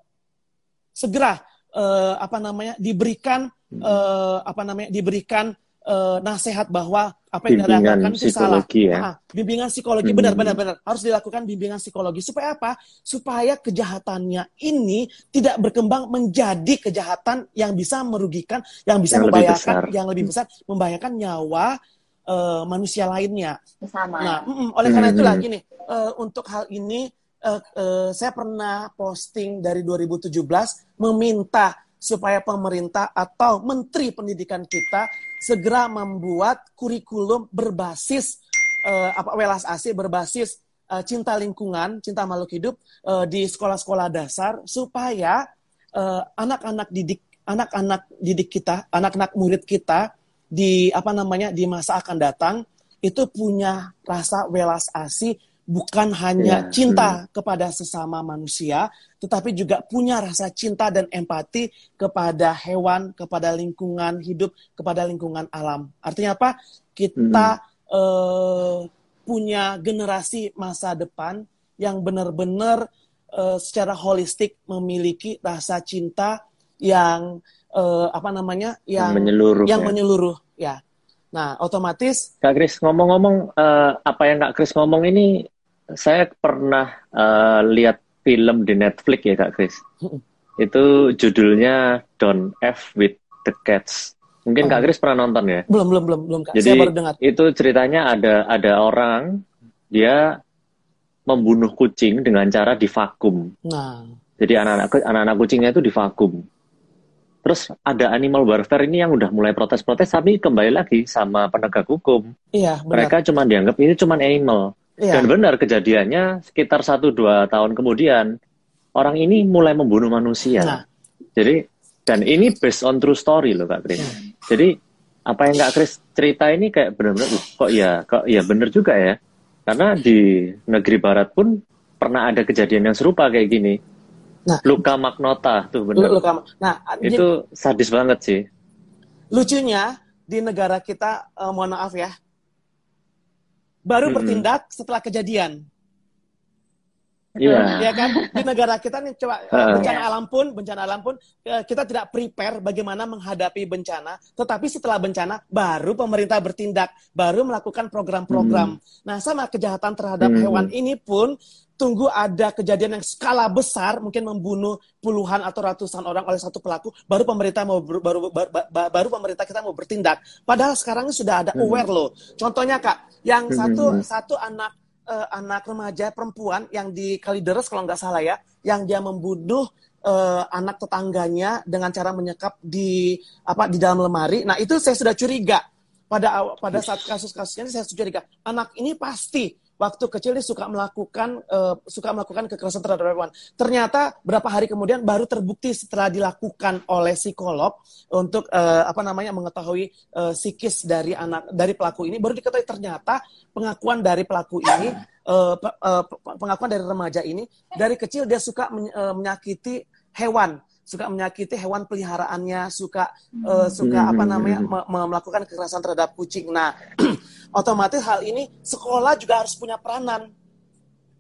Segera eh, apa namanya diberikan eh, apa namanya diberikan eh, nasihat bahwa apa yang Bimbingan dilakukan itu salah. psikologi ya. Ah, bimbingan psikologi Hmm. benar benar benar harus dilakukan bimbingan psikologi supaya apa? Supaya kejahatannya ini tidak berkembang menjadi kejahatan yang bisa merugikan, yang bisa Yang lebih membahayakan, besar. yang lebih besar membahayakan nyawa eh, manusia lainnya. Bersama. Nah, mm-mm, oleh karena Hmm. itulah gini, eh, untuk hal ini eh, eh, saya pernah posting dari 2017 meminta supaya pemerintah atau menteri pendidikan kita segera membuat kurikulum berbasis eh, apa welas asih berbasis eh, cinta lingkungan, cinta makhluk hidup eh, di sekolah-sekolah dasar supaya anak-anak didik anak-anak didik kita, anak-anak murid kita di apa namanya di masa akan datang itu punya rasa welas asih bukan hanya Ya, cinta kepada sesama manusia, tetapi juga punya rasa cinta dan empati kepada hewan, kepada lingkungan hidup, kepada lingkungan alam. Artinya apa? Kita eh, punya generasi masa depan yang benar-benar eh, secara holistik memiliki rasa cinta yang eh, apa namanya Yang menyeluruh yang ya. menyeluruh ya Nah, otomatis Kak Kris, ngomong-ngomong eh, apa yang Kak Kris ngomong ini, saya pernah eh, lihat film di Netflix ya Kak Kris. Itu judulnya Don't F with the Cats. Mungkin Kak Oh. Kris pernah nonton ya? belum belum belum belum Kak. Jadi Saya baru dengar. itu ceritanya ada ada orang dia membunuh kucing dengan cara divakum. Nah, Jadi anak-anak anak-anak kucingnya itu divakum. Terus ada animal warfare ini yang udah mulai protes-protes tapi kembali lagi sama penegak hukum. iya benar. Mereka cuma dianggap ini cuma animal. Iya. Dan benar kejadiannya sekitar 1-2 tahun kemudian orang ini mulai membunuh manusia. Nah. Jadi dan ini based on true story loh Kak Kris. Jadi apa yang Kak Kris cerita ini kayak benar-benar "Uh, kok ya kok ya benar juga ya. Karena di negeri barat pun pernah ada kejadian yang serupa kayak gini. Nah. Luka Magnota tuh benar. lu kamu- Nah, jadi Itu sadis banget sih. lucunya di negara kita, eh, mohon maaf ya, baru bertindak setelah kejadian. Iya. ya kan di negara kita nih coba bencana alam pun bencana alam pun eh, kita tidak prepare bagaimana menghadapi bencana tetapi setelah bencana baru pemerintah bertindak baru melakukan program-program nah sama kejahatan terhadap Hmm. hewan ini pun tunggu ada kejadian yang skala besar mungkin membunuh puluhan atau ratusan orang oleh satu pelaku baru pemerintah mau baru ba- ba- ba- baru pemerintah kita mau bertindak padahal sekarang sudah ada Hmm. aware loh contohnya kak yang Hmm. satu satu anak eh, anak remaja perempuan yang di Kalideres kalau nggak salah ya, yang dia membunuh eh, anak tetangganya dengan cara menyekap di apa di dalam lemari. Nah itu saya sudah curiga pada pada saat kasus-kasusnya saya sudah curiga anak ini pasti waktu kecil dia suka melakukan eh, suka melakukan kekerasan terhadap hewan. Ternyata berapa hari kemudian baru terbukti setelah dilakukan oleh psikolog untuk eh, apa namanya mengetahui eh, psikis dari anak dari pelaku ini baru diketahui ternyata pengakuan dari pelaku ini eh, pe- pengakuan dari remaja ini dari kecil dia suka men- menyakiti hewan suka menyakiti hewan peliharaannya suka eh, suka apa namanya me- me- melakukan kekerasan terhadap kucing nah otomatis hal ini sekolah juga harus punya peranan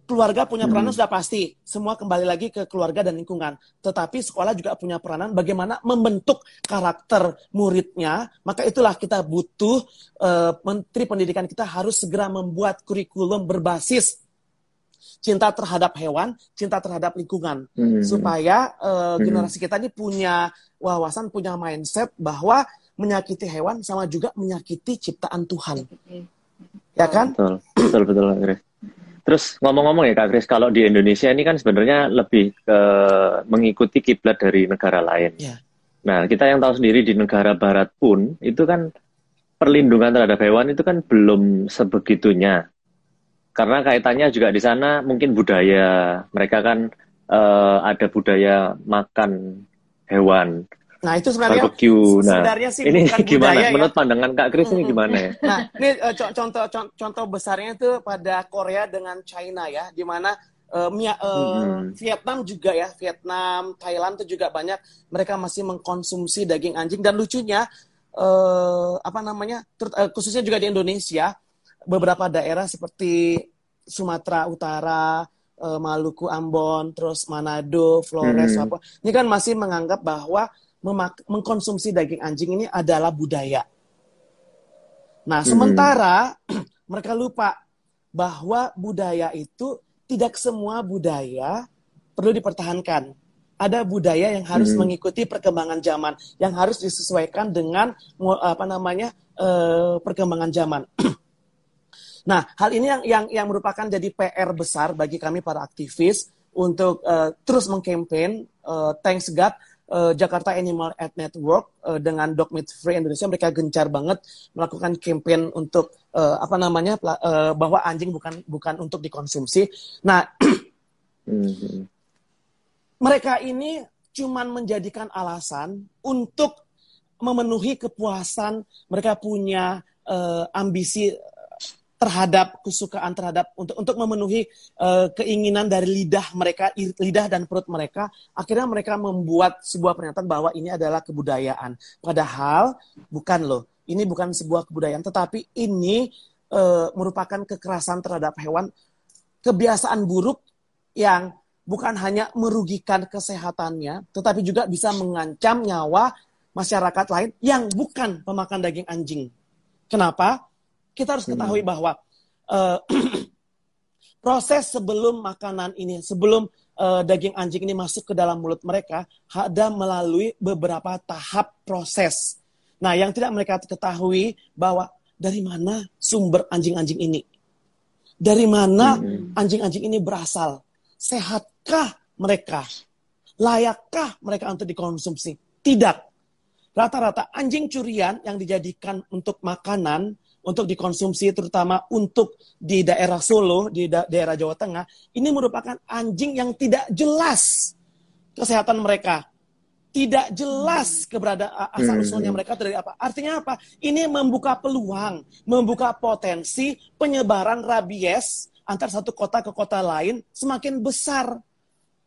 keluarga punya peranan sudah pasti. Semua kembali lagi ke keluarga dan lingkungan. Tetapi sekolah juga punya peranan bagaimana membentuk karakter muridnya. Maka itulah kita butuh eh, Menteri Pendidikan kita harus segera membuat kurikulum berbasis cinta terhadap hewan, cinta terhadap lingkungan Hmm. supaya Hmm. generasi kita ini punya wawasan, punya mindset bahwa menyakiti hewan sama juga menyakiti ciptaan Tuhan, ya kan? Betul, betul, betul, Kris. Terus ngomong-ngomong ya Kak Kris, kalau di Indonesia ini kan sebenarnya lebih ke mengikuti kiblat dari negara lain. Ya. Nah, kita yang tahu sendiri di negara barat pun, itu kan perlindungan terhadap hewan itu kan belum sebegitunya. Karena kaitannya juga di sana mungkin budaya. Mereka kan eh, ada budaya makan hewan, Nah itu sebenarnya barbecue. Nah, sebenarnya sih ini bukan gimana? budaya ya. Menurut pandangan Kak Kris ini gimana ya? Nah, ini co- contoh con- contoh besarnya itu pada Korea dengan China ya, di mana Mia- Mm-mm. Vietnam juga ya, Vietnam, Thailand itu juga banyak mereka masih mengkonsumsi daging anjing dan lucunya eh, apa namanya, khususnya juga di Indonesia, beberapa daerah seperti Sumatera Utara, eh, Maluku, Ambon, terus Manado, Flores, Mm. Papua, ini kan masih menganggap bahwa mengkonsumsi daging anjing ini adalah budaya. Nah, Hmm. sementara mereka lupa bahwa budaya itu tidak semua budaya perlu dipertahankan. Ada budaya yang harus Hmm. mengikuti perkembangan zaman, yang harus disesuaikan dengan apa namanya eh, perkembangan zaman. nah, hal ini yang yang yang merupakan jadi PR besar bagi kami para aktivis untuk eh, terus mengkampanye eh, Thanks God eh, Jakarta Animal Aid Network eh, dengan Dog Meat Free Indonesia mereka gencar banget melakukan campaign untuk eh, apa namanya eh, bahwa anjing bukan bukan untuk dikonsumsi. Nah, Hmm. mereka ini cuman menjadikan alasan untuk memenuhi kepuasan mereka punya eh, ambisi terhadap kesukaan terhadap untuk untuk memenuhi eh, keinginan dari lidah mereka lidah dan perut mereka akhirnya mereka membuat sebuah pernyataan bahwa ini adalah kebudayaan padahal bukan loh ini bukan sebuah kebudayaan tetapi ini eh, merupakan kekerasan terhadap hewan kebiasaan buruk yang bukan hanya merugikan kesehatannya, tetapi juga bisa mengancam nyawa masyarakat lain yang bukan pemakan daging anjing. Kenapa? Kita harus ketahui bahwa eh, proses sebelum makanan ini, sebelum eh, daging anjing ini masuk ke dalam mulut mereka, ada melalui beberapa tahap proses. Nah, yang tidak mereka ketahui bahwa dari mana sumber anjing-anjing ini? Dari mana anjing-anjing ini berasal? Sehatkah mereka? Layakkah mereka untuk dikonsumsi? Tidak. Rata-rata anjing curian yang dijadikan untuk makanan, untuk dikonsumsi terutama untuk di daerah Solo, di da- daerah Jawa Tengah, ini merupakan anjing yang tidak jelas kesehatan mereka. Tidak jelas keberadaan asal usulnya mereka dari apa. Artinya apa? Ini membuka peluang, membuka potensi penyebaran rabies antar satu kota ke kota lain semakin besar.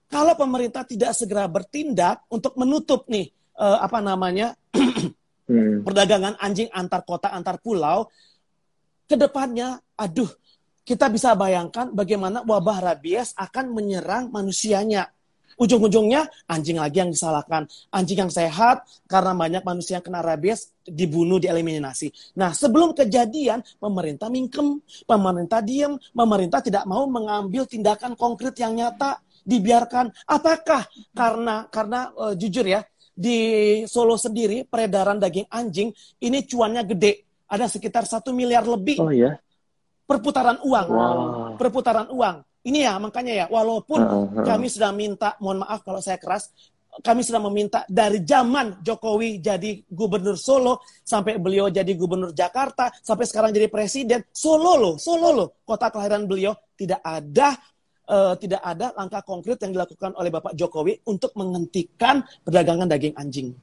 Kalau pemerintah tidak segera bertindak untuk menutup nih eh, apa namanya Hmm. perdagangan anjing antar kota, antar pulau, ke depannya, aduh, kita bisa bayangkan bagaimana wabah rabies akan menyerang manusianya. Ujung-ujungnya anjing lagi yang disalahkan. Anjing yang sehat karena banyak manusia yang kena rabies dibunuh, dieliminasi. Nah, sebelum kejadian, pemerintah mingkem, pemerintah diem, pemerintah tidak mau mengambil tindakan konkret yang nyata, dibiarkan. Apakah karena karena eh, jujur ya, di Solo sendiri peredaran daging anjing ini cuannya gede. Ada sekitar satu miliar lebih Oh ya. perputaran uang. Wow. Perputaran uang. Ini ya makanya ya walaupun Heeh, heeh. kami sudah minta, mohon maaf kalau saya keras, kami sudah meminta dari zaman Jokowi jadi gubernur Solo sampai beliau jadi gubernur Jakarta sampai sekarang jadi presiden Solo loh, Solo loh, kota kelahiran beliau tidak ada eh, tidak ada langkah konkret yang dilakukan oleh Bapak Jokowi untuk menghentikan perdagangan daging anjing.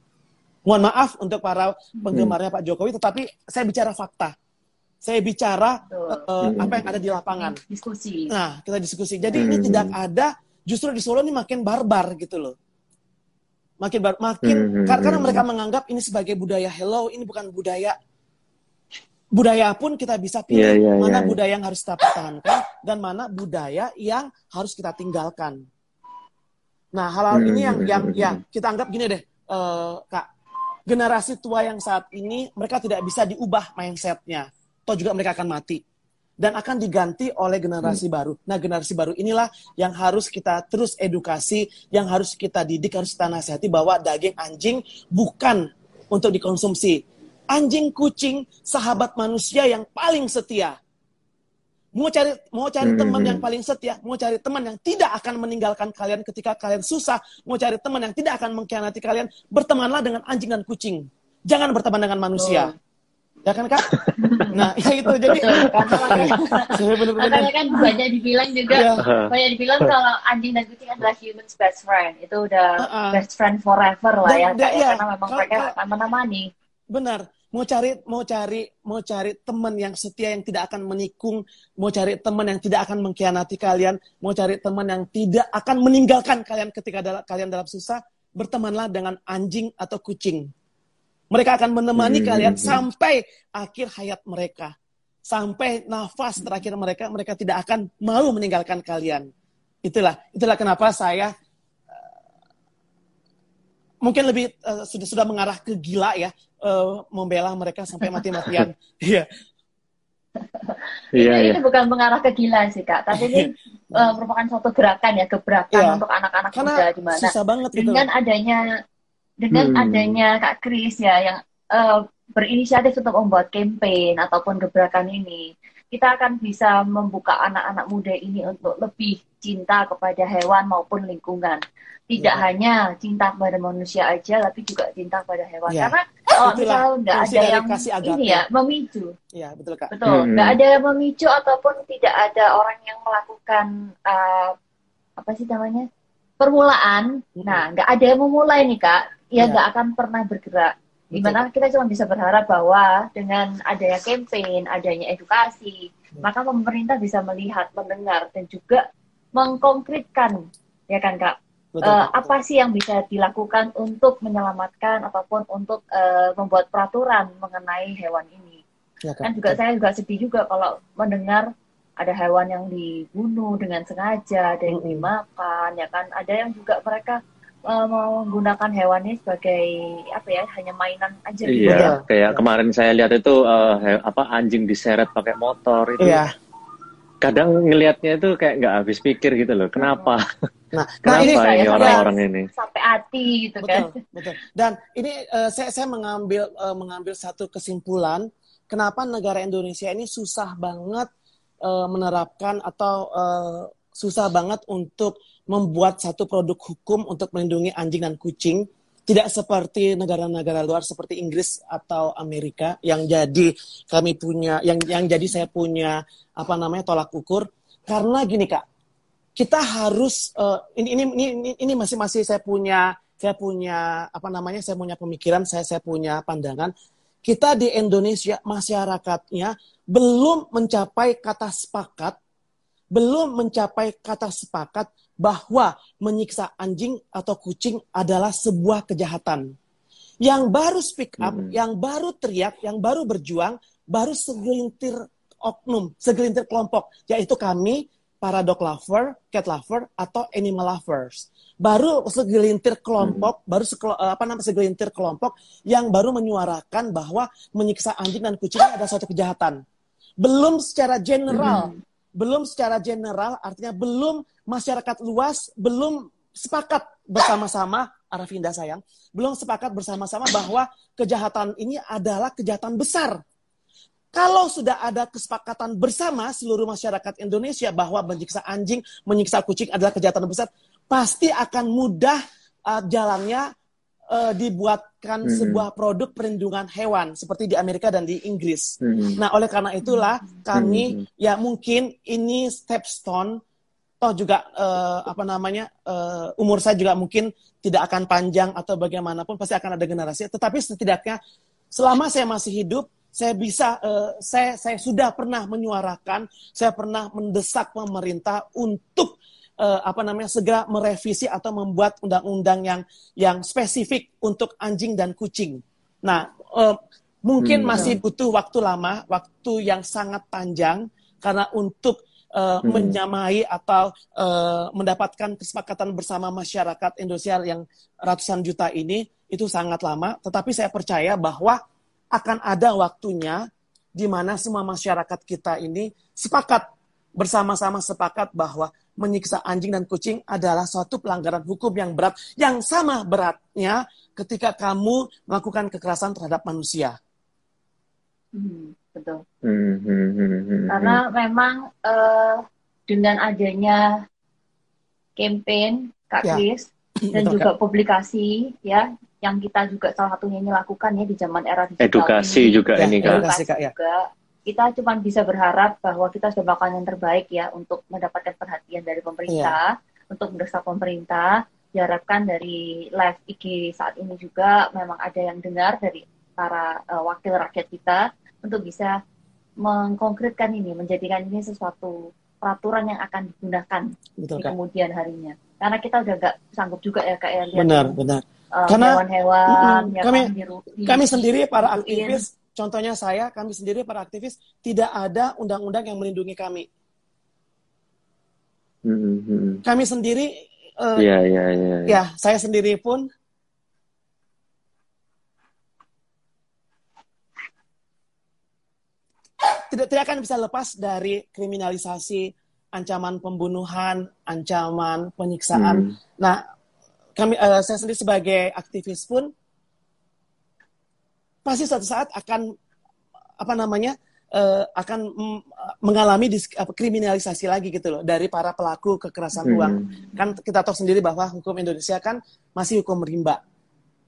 Mohon maaf untuk para penggemarnya Pak Jokowi, tetapi saya bicara fakta. Saya bicara eh, apa yang ada di lapangan. Diskusi. Nah, kita diskusi. Jadi ini tidak ada, justru di Solo ini makin barbar gitu loh. Makin bar, makin Hmm, kar- karena hmm, mereka menganggap ini sebagai budaya hello, ini bukan budaya. Budaya pun kita bisa pilih Iya, iya, mana iya, iya. budaya yang harus kita pertahankan dan mana budaya yang harus kita tinggalkan. Nah, hal-hal Hmm, ini yang hmm, yang hmm, ya hmm. kita anggap gini deh, eh, Kak. Generasi tua yang saat ini mereka tidak bisa diubah mindsetnya, atau juga mereka akan mati dan akan diganti oleh generasi baru. Nah, generasi baru inilah yang harus kita terus edukasi, yang harus kita didik, harus kita nasihati bahwa daging anjing bukan untuk dikonsumsi. Anjing kucing sahabat manusia yang paling setia. Mau cari mau cari Hmm. teman yang paling setia, mau cari teman yang tidak akan meninggalkan kalian ketika kalian susah, mau cari teman yang tidak akan mengkhianati kalian, bertemanlah dengan anjing dan kucing. Jangan berteman dengan manusia. Ya kan, Kak? Nah, ya itu jadi karena makanya, kan banyak dibilang juga, Iya. banyak dibilang kalau anjing dan kucing adalah human's best friend. Itu udah Uh-uh. best friend forever lah Dan- ya, dan- ya, iya. karena memang Kalau- mereka akan menemani. Benar. Mau cari mau cari mau cari teman yang setia yang tidak akan menikung, mau cari teman yang tidak akan mengkhianati kalian, mau cari teman yang tidak akan meninggalkan kalian ketika dalam, kalian dalam susah, bertemanlah dengan anjing atau kucing. Mereka akan menemani Hmm. kalian sampai akhir hayat mereka. Sampai nafas terakhir mereka, mereka tidak akan mau meninggalkan kalian. Itulah, itulah kenapa saya eh, mungkin lebih eh, sudah sudah mengarah ke gila ya, eh, membela mereka sampai mati-matian. Iya, Iya, ini, iya. ini bukan mengarah ke gila sih kak, tapi ini eh, merupakan suatu gerakan ya, gebrakan Iya. untuk anak-anak muda di mana susah banget gitu. dengan adanya dengan Hmm. adanya Kak Kris ya yang eh, berinisiatif untuk membuat campaign ataupun gebrakan ini, kita akan bisa membuka anak-anak muda ini untuk lebih cinta kepada hewan maupun lingkungan. Tidak Ya. hanya cinta kepada manusia aja, tapi juga cinta kepada hewan. Ya. Karena kalau Itulah misalnya nggak ada yang ini ya memicu, Iya, betul Kak. betul, Hmm. nggak ada yang memicu ataupun tidak ada orang yang melakukan eh, apa sih namanya permulaan. Mm-mm. Nah, nggak ada yang memulai nih kak, ya Iya. nggak akan pernah bergerak. Betul. Di mana kita cuma bisa berharap bahwa dengan adanya campaign, adanya edukasi, Hmm. maka pemerintah bisa melihat, mendengar, dan juga mengkonkretkan, ya kan kak, Betul, Kak. apa sih yang bisa dilakukan untuk menyelamatkan ataupun untuk eh, membuat peraturan mengenai hewan ini. Ya, Kak. Kan juga saya juga sedih juga kalau mendengar ada hewan yang dibunuh dengan sengaja, ada yang dimakan, ya kan. Ada yang juga mereka eh, menggunakan hewan ini sebagai apa ya hanya mainan aja gitu. Iya, Betul. kayak kemarin saya lihat itu he- apa anjing diseret pakai motor itu. Iya. Kadang ngelihatnya itu kayak nggak habis pikir gitu loh. Kenapa? Nah, nah Kenapa ini ini ya, orang-orang ini? sampai hati gitu kan. betul, betul. Dan ini eh, saya saya mengambil eh, mengambil satu kesimpulan kenapa negara Indonesia ini susah banget eh, menerapkan atau eh, susah banget untuk membuat satu produk hukum untuk melindungi anjing dan kucing. Tidak seperti negara-negara luar seperti Inggris atau Amerika yang jadi kami punya yang yang jadi saya punya apa namanya tolak ukur karena gini Kak kita harus ini, ini ini ini ini masih masih saya punya saya punya apa namanya saya punya pemikiran saya saya punya pandangan kita di Indonesia masyarakatnya belum mencapai kata sepakat belum mencapai kata sepakat bahwa menyiksa anjing atau kucing adalah sebuah kejahatan yang baru speak up Mhm. yang baru teriak yang baru berjuang baru segelintir oknum segelintir kelompok yaitu kami para dog lover, cat lover, atau animal lovers. Baru segelintir kelompok, baru sekelo- eh, apa namanya segelintir kelompok yang baru menyuarakan bahwa menyiksa anjing dan kucing adalah suatu kejahatan. Belum secara general, belum secara general, artinya belum masyarakat luas, belum sepakat bersama-sama, Arafinda sayang, belum sepakat bersama-sama bahwa kejahatan ini adalah kejahatan besar. Kalau sudah ada kesepakatan bersama seluruh masyarakat Indonesia bahwa menyiksa anjing, menyiksa kucing adalah kejahatan besar, pasti akan mudah uh, jalannya uh, dibuatkan Hmm. sebuah produk perlindungan hewan seperti di Amerika dan di Inggris. Hmm. Nah, oleh karena itulah kami Hmm. ya mungkin ini stepstone toh juga eh, apa namanya eh, umur saya juga mungkin tidak akan panjang atau bagaimanapun pasti akan ada generasi tetapi setidaknya selama saya masih hidup saya bisa eh, saya saya sudah pernah menyuarakan saya pernah mendesak pemerintah untuk eh, apa namanya segera merevisi atau membuat undang-undang yang yang spesifik untuk anjing dan kucing. Nah, eh, mungkin Hmm. masih butuh waktu lama, waktu yang sangat panjang karena untuk eh, Hmm. menyamai atau eh, mendapatkan kesepakatan bersama masyarakat Indonesia yang ratusan juta ini itu sangat lama. Tetapi saya percaya bahwa akan ada waktunya di mana semua masyarakat kita ini sepakat bersama-sama sepakat bahwa menyiksa anjing dan kucing adalah suatu pelanggaran hukum yang berat, yang sama beratnya ketika kamu melakukan kekerasan terhadap manusia. Hmm, betul. Hmm, hmm, hmm, hmm, Karena memang eh, dengan adanya campaign Kak Ya. Kris dan Betul, juga publikasi ya yang kita juga salah satunya ini lakukan ya di zaman era digital Edukasi ini. juga Ya, ini kan. edukasi, Kak, ya. juga kita cuma bisa berharap bahwa kita sudah melakukan yang terbaik ya untuk mendapatkan perhatian dari pemerintah, Iya. untuk mendesak pemerintah. Diharapkan dari live IG saat ini juga memang ada yang dengar dari para eh, wakil rakyat kita untuk bisa mengkonkretkan ini, menjadikan ini sesuatu peraturan yang akan digunakan Betul, di Kak. kemudian harinya. Karena kita udah nggak sanggup juga ya kak ya lihat Benar, benar. eh, Karena- hewan-hewan yang Kami- kan Kami sendiri para aktivis, contohnya saya, kami sendiri para aktivis tidak ada undang-undang yang melindungi kami. Hmm, hmm, hmm. Kami sendiri, iya, iya. iya. ya saya sendiri pun tidak tidak akan bisa lepas dari kriminalisasi, ancaman pembunuhan, ancaman penyiksaan. Hmm. Nah, kami eh, saya sendiri sebagai aktivis pun pasti suatu saat akan apa namanya eh, akan mengalami dis- apa, kriminalisasi lagi gitu loh dari para pelaku kekerasan Hmm. uang. Kan kita tahu sendiri bahwa hukum Indonesia kan masih hukum rimba.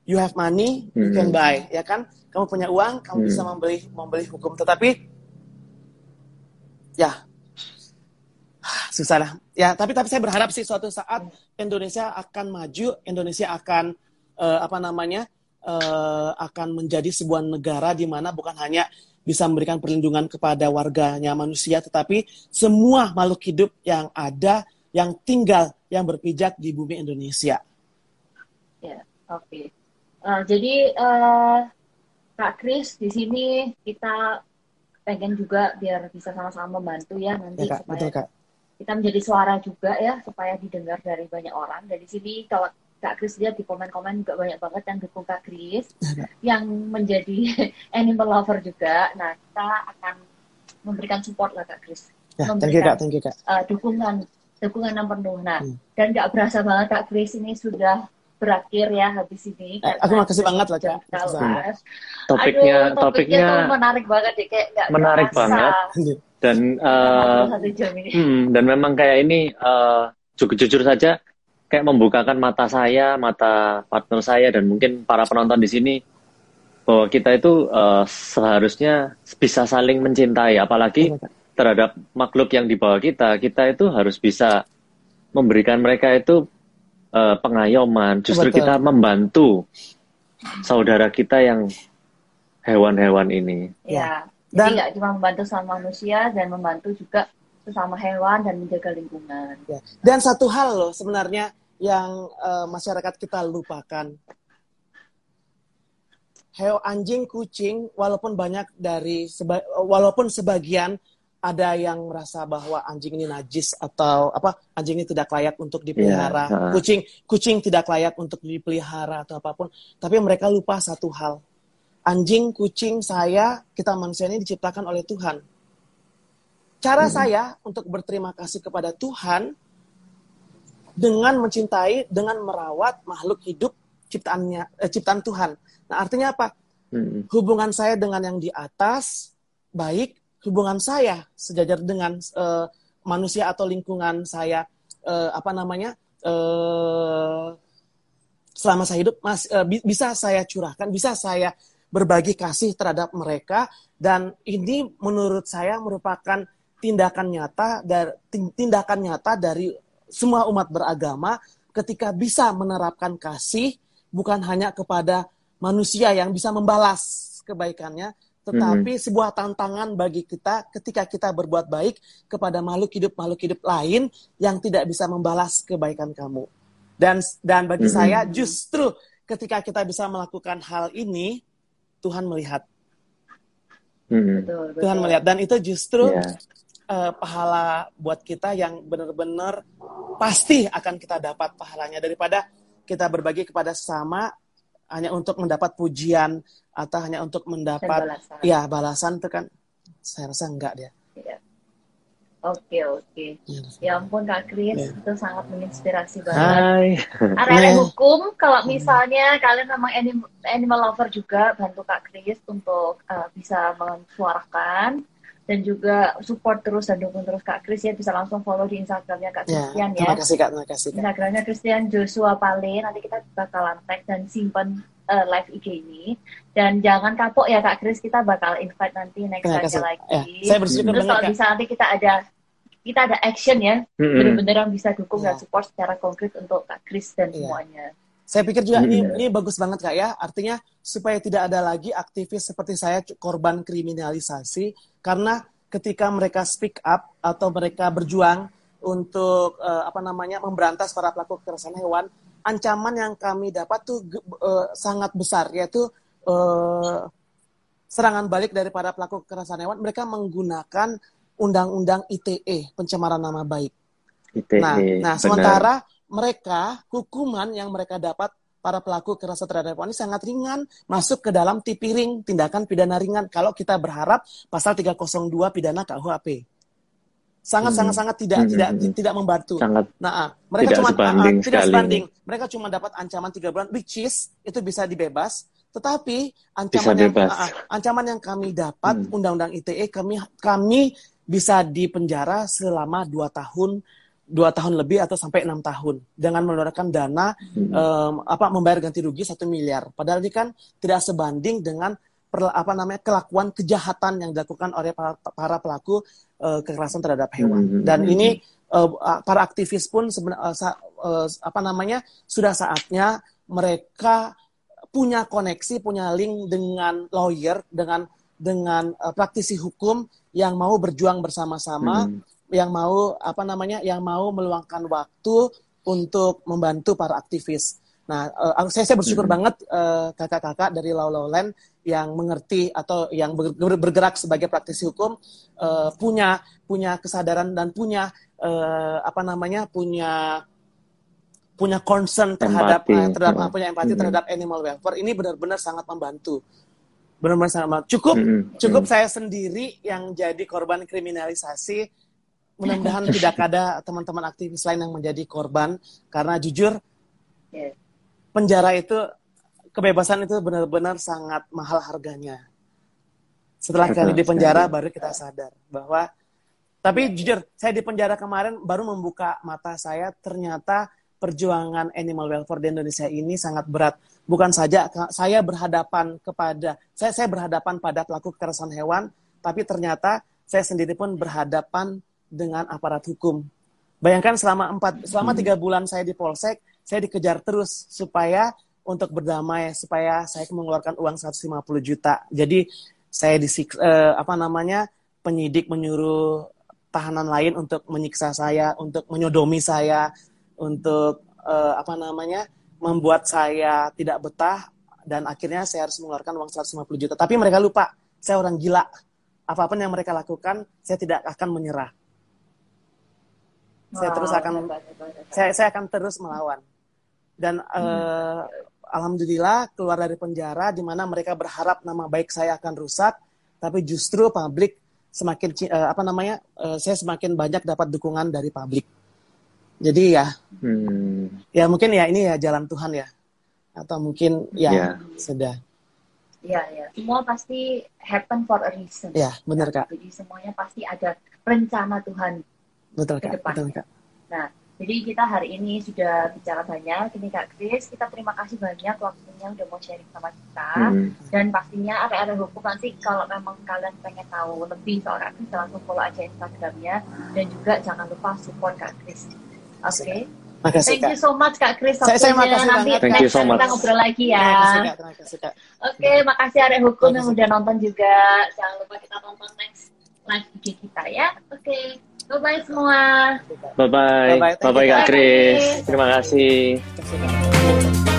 You have money, you can Hmm. buy, ya kan? Kamu punya uang, kamu Hmm. bisa membeli membeli hukum. Tetapi ya susah lah. Ya, tapi tapi saya berharap sih suatu saat Indonesia akan maju, Indonesia akan eh, apa namanya eh, akan menjadi sebuah negara di mana bukan hanya bisa memberikan perlindungan kepada warganya manusia, tetapi semua makhluk hidup yang ada, yang tinggal, yang berpijak di bumi Indonesia. Oke. Eh, jadi eh, Kak Kris di sini kita pengen juga biar bisa sama-sama membantu ya nanti Ya kak, supaya betul kak. kita menjadi suara juga ya supaya didengar dari banyak orang. Dan di sini kalau Kak Kris lihat di komen-komen juga banyak banget yang dukung Kak Kris, yang menjadi animal lover juga. Nah, kita akan memberikan support lah Kak Kris. Ya, thank you kak, thank you kak. Uh, dukungan, dukungan yang penuh. Nah, Hmm. dan nggak berasa banget Kak Kris ini sudah berakhir ya habis ini. Eh, aku makasih banget loh, Kak. Live. Topiknya Aduh, topiknya, topiknya tuh menarik banget deh, kayak nggak Menarik berasa. banget. dan eh, Satu jam ini. Hmm, dan memang kayak ini eh, jujur, jujur saja kayak membukakan mata saya, mata partner saya dan mungkin para penonton di sini bahwa kita itu eh, seharusnya bisa saling mencintai apalagi terhadap makhluk yang di bawah kita. Kita itu harus bisa memberikan mereka itu eh, pengayoman. Justru Betul. kita membantu saudara kita yang hewan-hewan ini. Ya. Dan- Jadi nggak cuma membantu sama manusia dan membantu juga sesama hewan dan menjaga lingkungan. Ya. Dan satu hal loh sebenarnya yang eh, masyarakat kita lupakan. Heo anjing, kucing, walaupun banyak dari seba- walaupun sebagian ada yang merasa bahwa anjing ini najis atau apa anjing ini tidak layak untuk dipelihara, ha. kucing kucing tidak layak untuk dipelihara atau apa pun, tapi mereka lupa satu hal. Anjing, kucing, saya, kita manusia ini diciptakan oleh Tuhan. Cara saya untuk berterima kasih kepada Tuhan dengan mencintai, dengan merawat makhluk hidup ciptaannya, eh, ciptaan Tuhan. Nah, artinya apa? Hmm. Hubungan saya dengan yang di atas baik, hubungan saya sejajar dengan eh, manusia atau lingkungan saya eh, apa namanya? eh, selama saya hidup mas, eh, bi- bisa saya curahkan, bisa saya berbagi kasih terhadap mereka dan ini menurut saya merupakan tindakan nyata dari tindakan nyata dari semua umat beragama ketika bisa menerapkan kasih bukan hanya kepada manusia yang bisa membalas kebaikannya tetapi sebuah tantangan bagi kita ketika kita berbuat baik kepada makhluk hidup makhluk hidup lain yang tidak bisa membalas kebaikan kamu dan dan bagi Mhm. saya justru ketika kita bisa melakukan hal ini Tuhan melihat Hmm. Betul. Tuhan melihat dan itu justru Ya. Eh, pahala buat kita yang benar-benar pasti akan kita dapat pahalanya daripada kita berbagi kepada sesama hanya untuk mendapat pujian atau hanya untuk Dan mendapat balasan. ya balasan itu kan saya rasa enggak dia. Iya. Oke, oke. Ya. Ya ampun Kak Kris, Iya. itu sangat menginspirasi banget. Hai. Area Nah. hukum, kalau misalnya kalian memang anim- animal lover juga, bantu Kak Kris untuk uh, bisa mensuarakan dan juga support terus dan dukung terus Kak Kris ya. Bisa langsung follow di Instagramnya Kak Ya, Christian ya. terima kasih Kak, terima kasih Kak. Instagramnya Christian Joshua Pale. Nanti kita bakalan tag dan simpan uh, live IG ini. Dan jangan kapok ya Kak Kris, kita bakal invite nanti next Terima time kasih. lagi. Ya, saya bersyukur Terus banget kalau bisa nanti kita ada kita ada action ya, Hmm. bener-bener yang bisa dukung Ya. dan support secara konkret untuk Kak Kris dan Iya. semuanya. Saya pikir juga ini, Hmm. ini bagus banget kak ya. Artinya supaya tidak ada lagi aktivis seperti saya korban kriminalisasi karena ketika mereka speak up atau mereka berjuang untuk eh, apa namanya memberantas para pelaku kekerasan hewan, ancaman yang kami dapat tuh eh, sangat besar yaitu eh, serangan balik dari para pelaku kekerasan hewan. Mereka menggunakan undang-undang ITE pencemaran nama baik. ITE, Nah, nah benar. sementara mereka hukuman yang mereka dapat para pelaku kekerasan terhadap hewan ini sangat ringan masuk ke dalam tipiring tindakan pidana ringan kalau kita berharap pasal 302 pidana KUHP. Sangat Hmm. sangat sangat tidak Hmm, tidak hmm, tidak membantu. sangat Nah, ah, mereka Tidak cuma sebanding ah, ah, tidak sekali. sebanding. Mereka cuma dapat ancaman tiga bulan, which is itu bisa dibebas. Tetapi ancaman yang bebas. ah, ancaman yang kami dapat Hmm. undang-undang ITE kami kami bisa dipenjara selama dua tahun dua tahun lebih atau sampai enam tahun dengan mengeluarkan dana Hmm. em, apa membayar ganti rugi satu miliar. Padahal ini kan tidak sebanding dengan perla- apa namanya kelakuan kejahatan yang dilakukan oleh para, para pelaku eh, kekerasan terhadap hewan. Hmm. Dan ini eh, para aktivis pun sebenarnya apa namanya sudah saatnya mereka punya koneksi, punya link dengan lawyer, dengan dengan eh, praktisi hukum yang mau berjuang bersama-sama Hmm. Yang mau apa namanya yang mau meluangkan waktu untuk membantu para aktivis. Nah, eh, saya, saya bersyukur Mhm. banget eh, kakak-kakak dari Lau Land yang mengerti atau yang ber- ber- bergerak sebagai praktisi hukum eh, punya punya kesadaran dan punya eh, apa namanya punya punya concern terhadap Empati. eh, terhadap Mm. punya empati Mm. terhadap animal welfare ini benar-benar sangat membantu. Benar-benar sangat membantu. Cukup Mm. cukup Mm. saya sendiri yang jadi korban kriminalisasi. Mudah-mudahan tidak ada teman-teman aktivis lain yang menjadi korban karena jujur Yes. penjara itu kebebasan itu benar-benar sangat mahal harganya. Setelah Betul kali di penjara sekali. baru kita sadar bahwa tapi jujur saya di penjara kemarin baru membuka mata saya ternyata perjuangan animal welfare di Indonesia ini sangat berat. Bukan saja saya berhadapan kepada saya saya berhadapan pada pelaku kekerasan hewan, tapi ternyata saya sendiri pun berhadapan dengan aparat hukum. Bayangkan selama empat selama tiga bulan saya di polsek, saya dikejar terus supaya untuk berdamai, supaya saya mengeluarkan uang 150 juta. Jadi saya disik eh, apa namanya penyidik menyuruh tahanan lain untuk menyiksa saya, untuk menyodomi saya, untuk eh, apa namanya membuat saya tidak betah dan akhirnya saya harus mengeluarkan uang 150 juta. Tapi mereka lupa, saya orang gila. Apa pun yang mereka lakukan, saya tidak akan menyerah. Saya Wow, terus akan hebat, hebat, hebat. saya saya akan terus melawan. Dan eh, alhamdulillah keluar dari penjara di mana mereka berharap nama baik saya akan rusak, tapi justru publik semakin eh, apa namanya? eh, saya semakin banyak dapat dukungan dari publik. Jadi ya, Hmm. ya mungkin ya ini ya jalan Tuhan ya. Atau mungkin ya Ya. sudah. Iya, iya. Semua pasti happen for a reason. Ya, benar Kak. Jadi semuanya pasti ada rencana Tuhan. Betul Ke Kak. depan. Betul Kak. Nah, jadi kita hari ini sudah bicara banyak. Ini Kak Kris, kita terima kasih banyak waktunya udah mau sharing sama kita. Hmm. Dan pastinya area-area hukum nanti kalau memang kalian pengen tahu lebih soal Kak Kris, langsung follow aja Instagramnya. Dan juga jangan lupa support Kak Kris. Oke, Makasih thank Kak. you so much Kak Kris. Saya- saya makasih Nanti. Thank you next so time kita much. ngobrol lagi ya. Terima kasih Kak. Terima kasih Kak. Oke, makasih area hukum yang Makasih. udah nonton juga. Jangan lupa kita tonton next live IG kita ya. Oke, bye-bye semua. Bye bye. Bye-bye. Thank Bye bye you, Kak. Kris. Terima kasih. Terima kasih.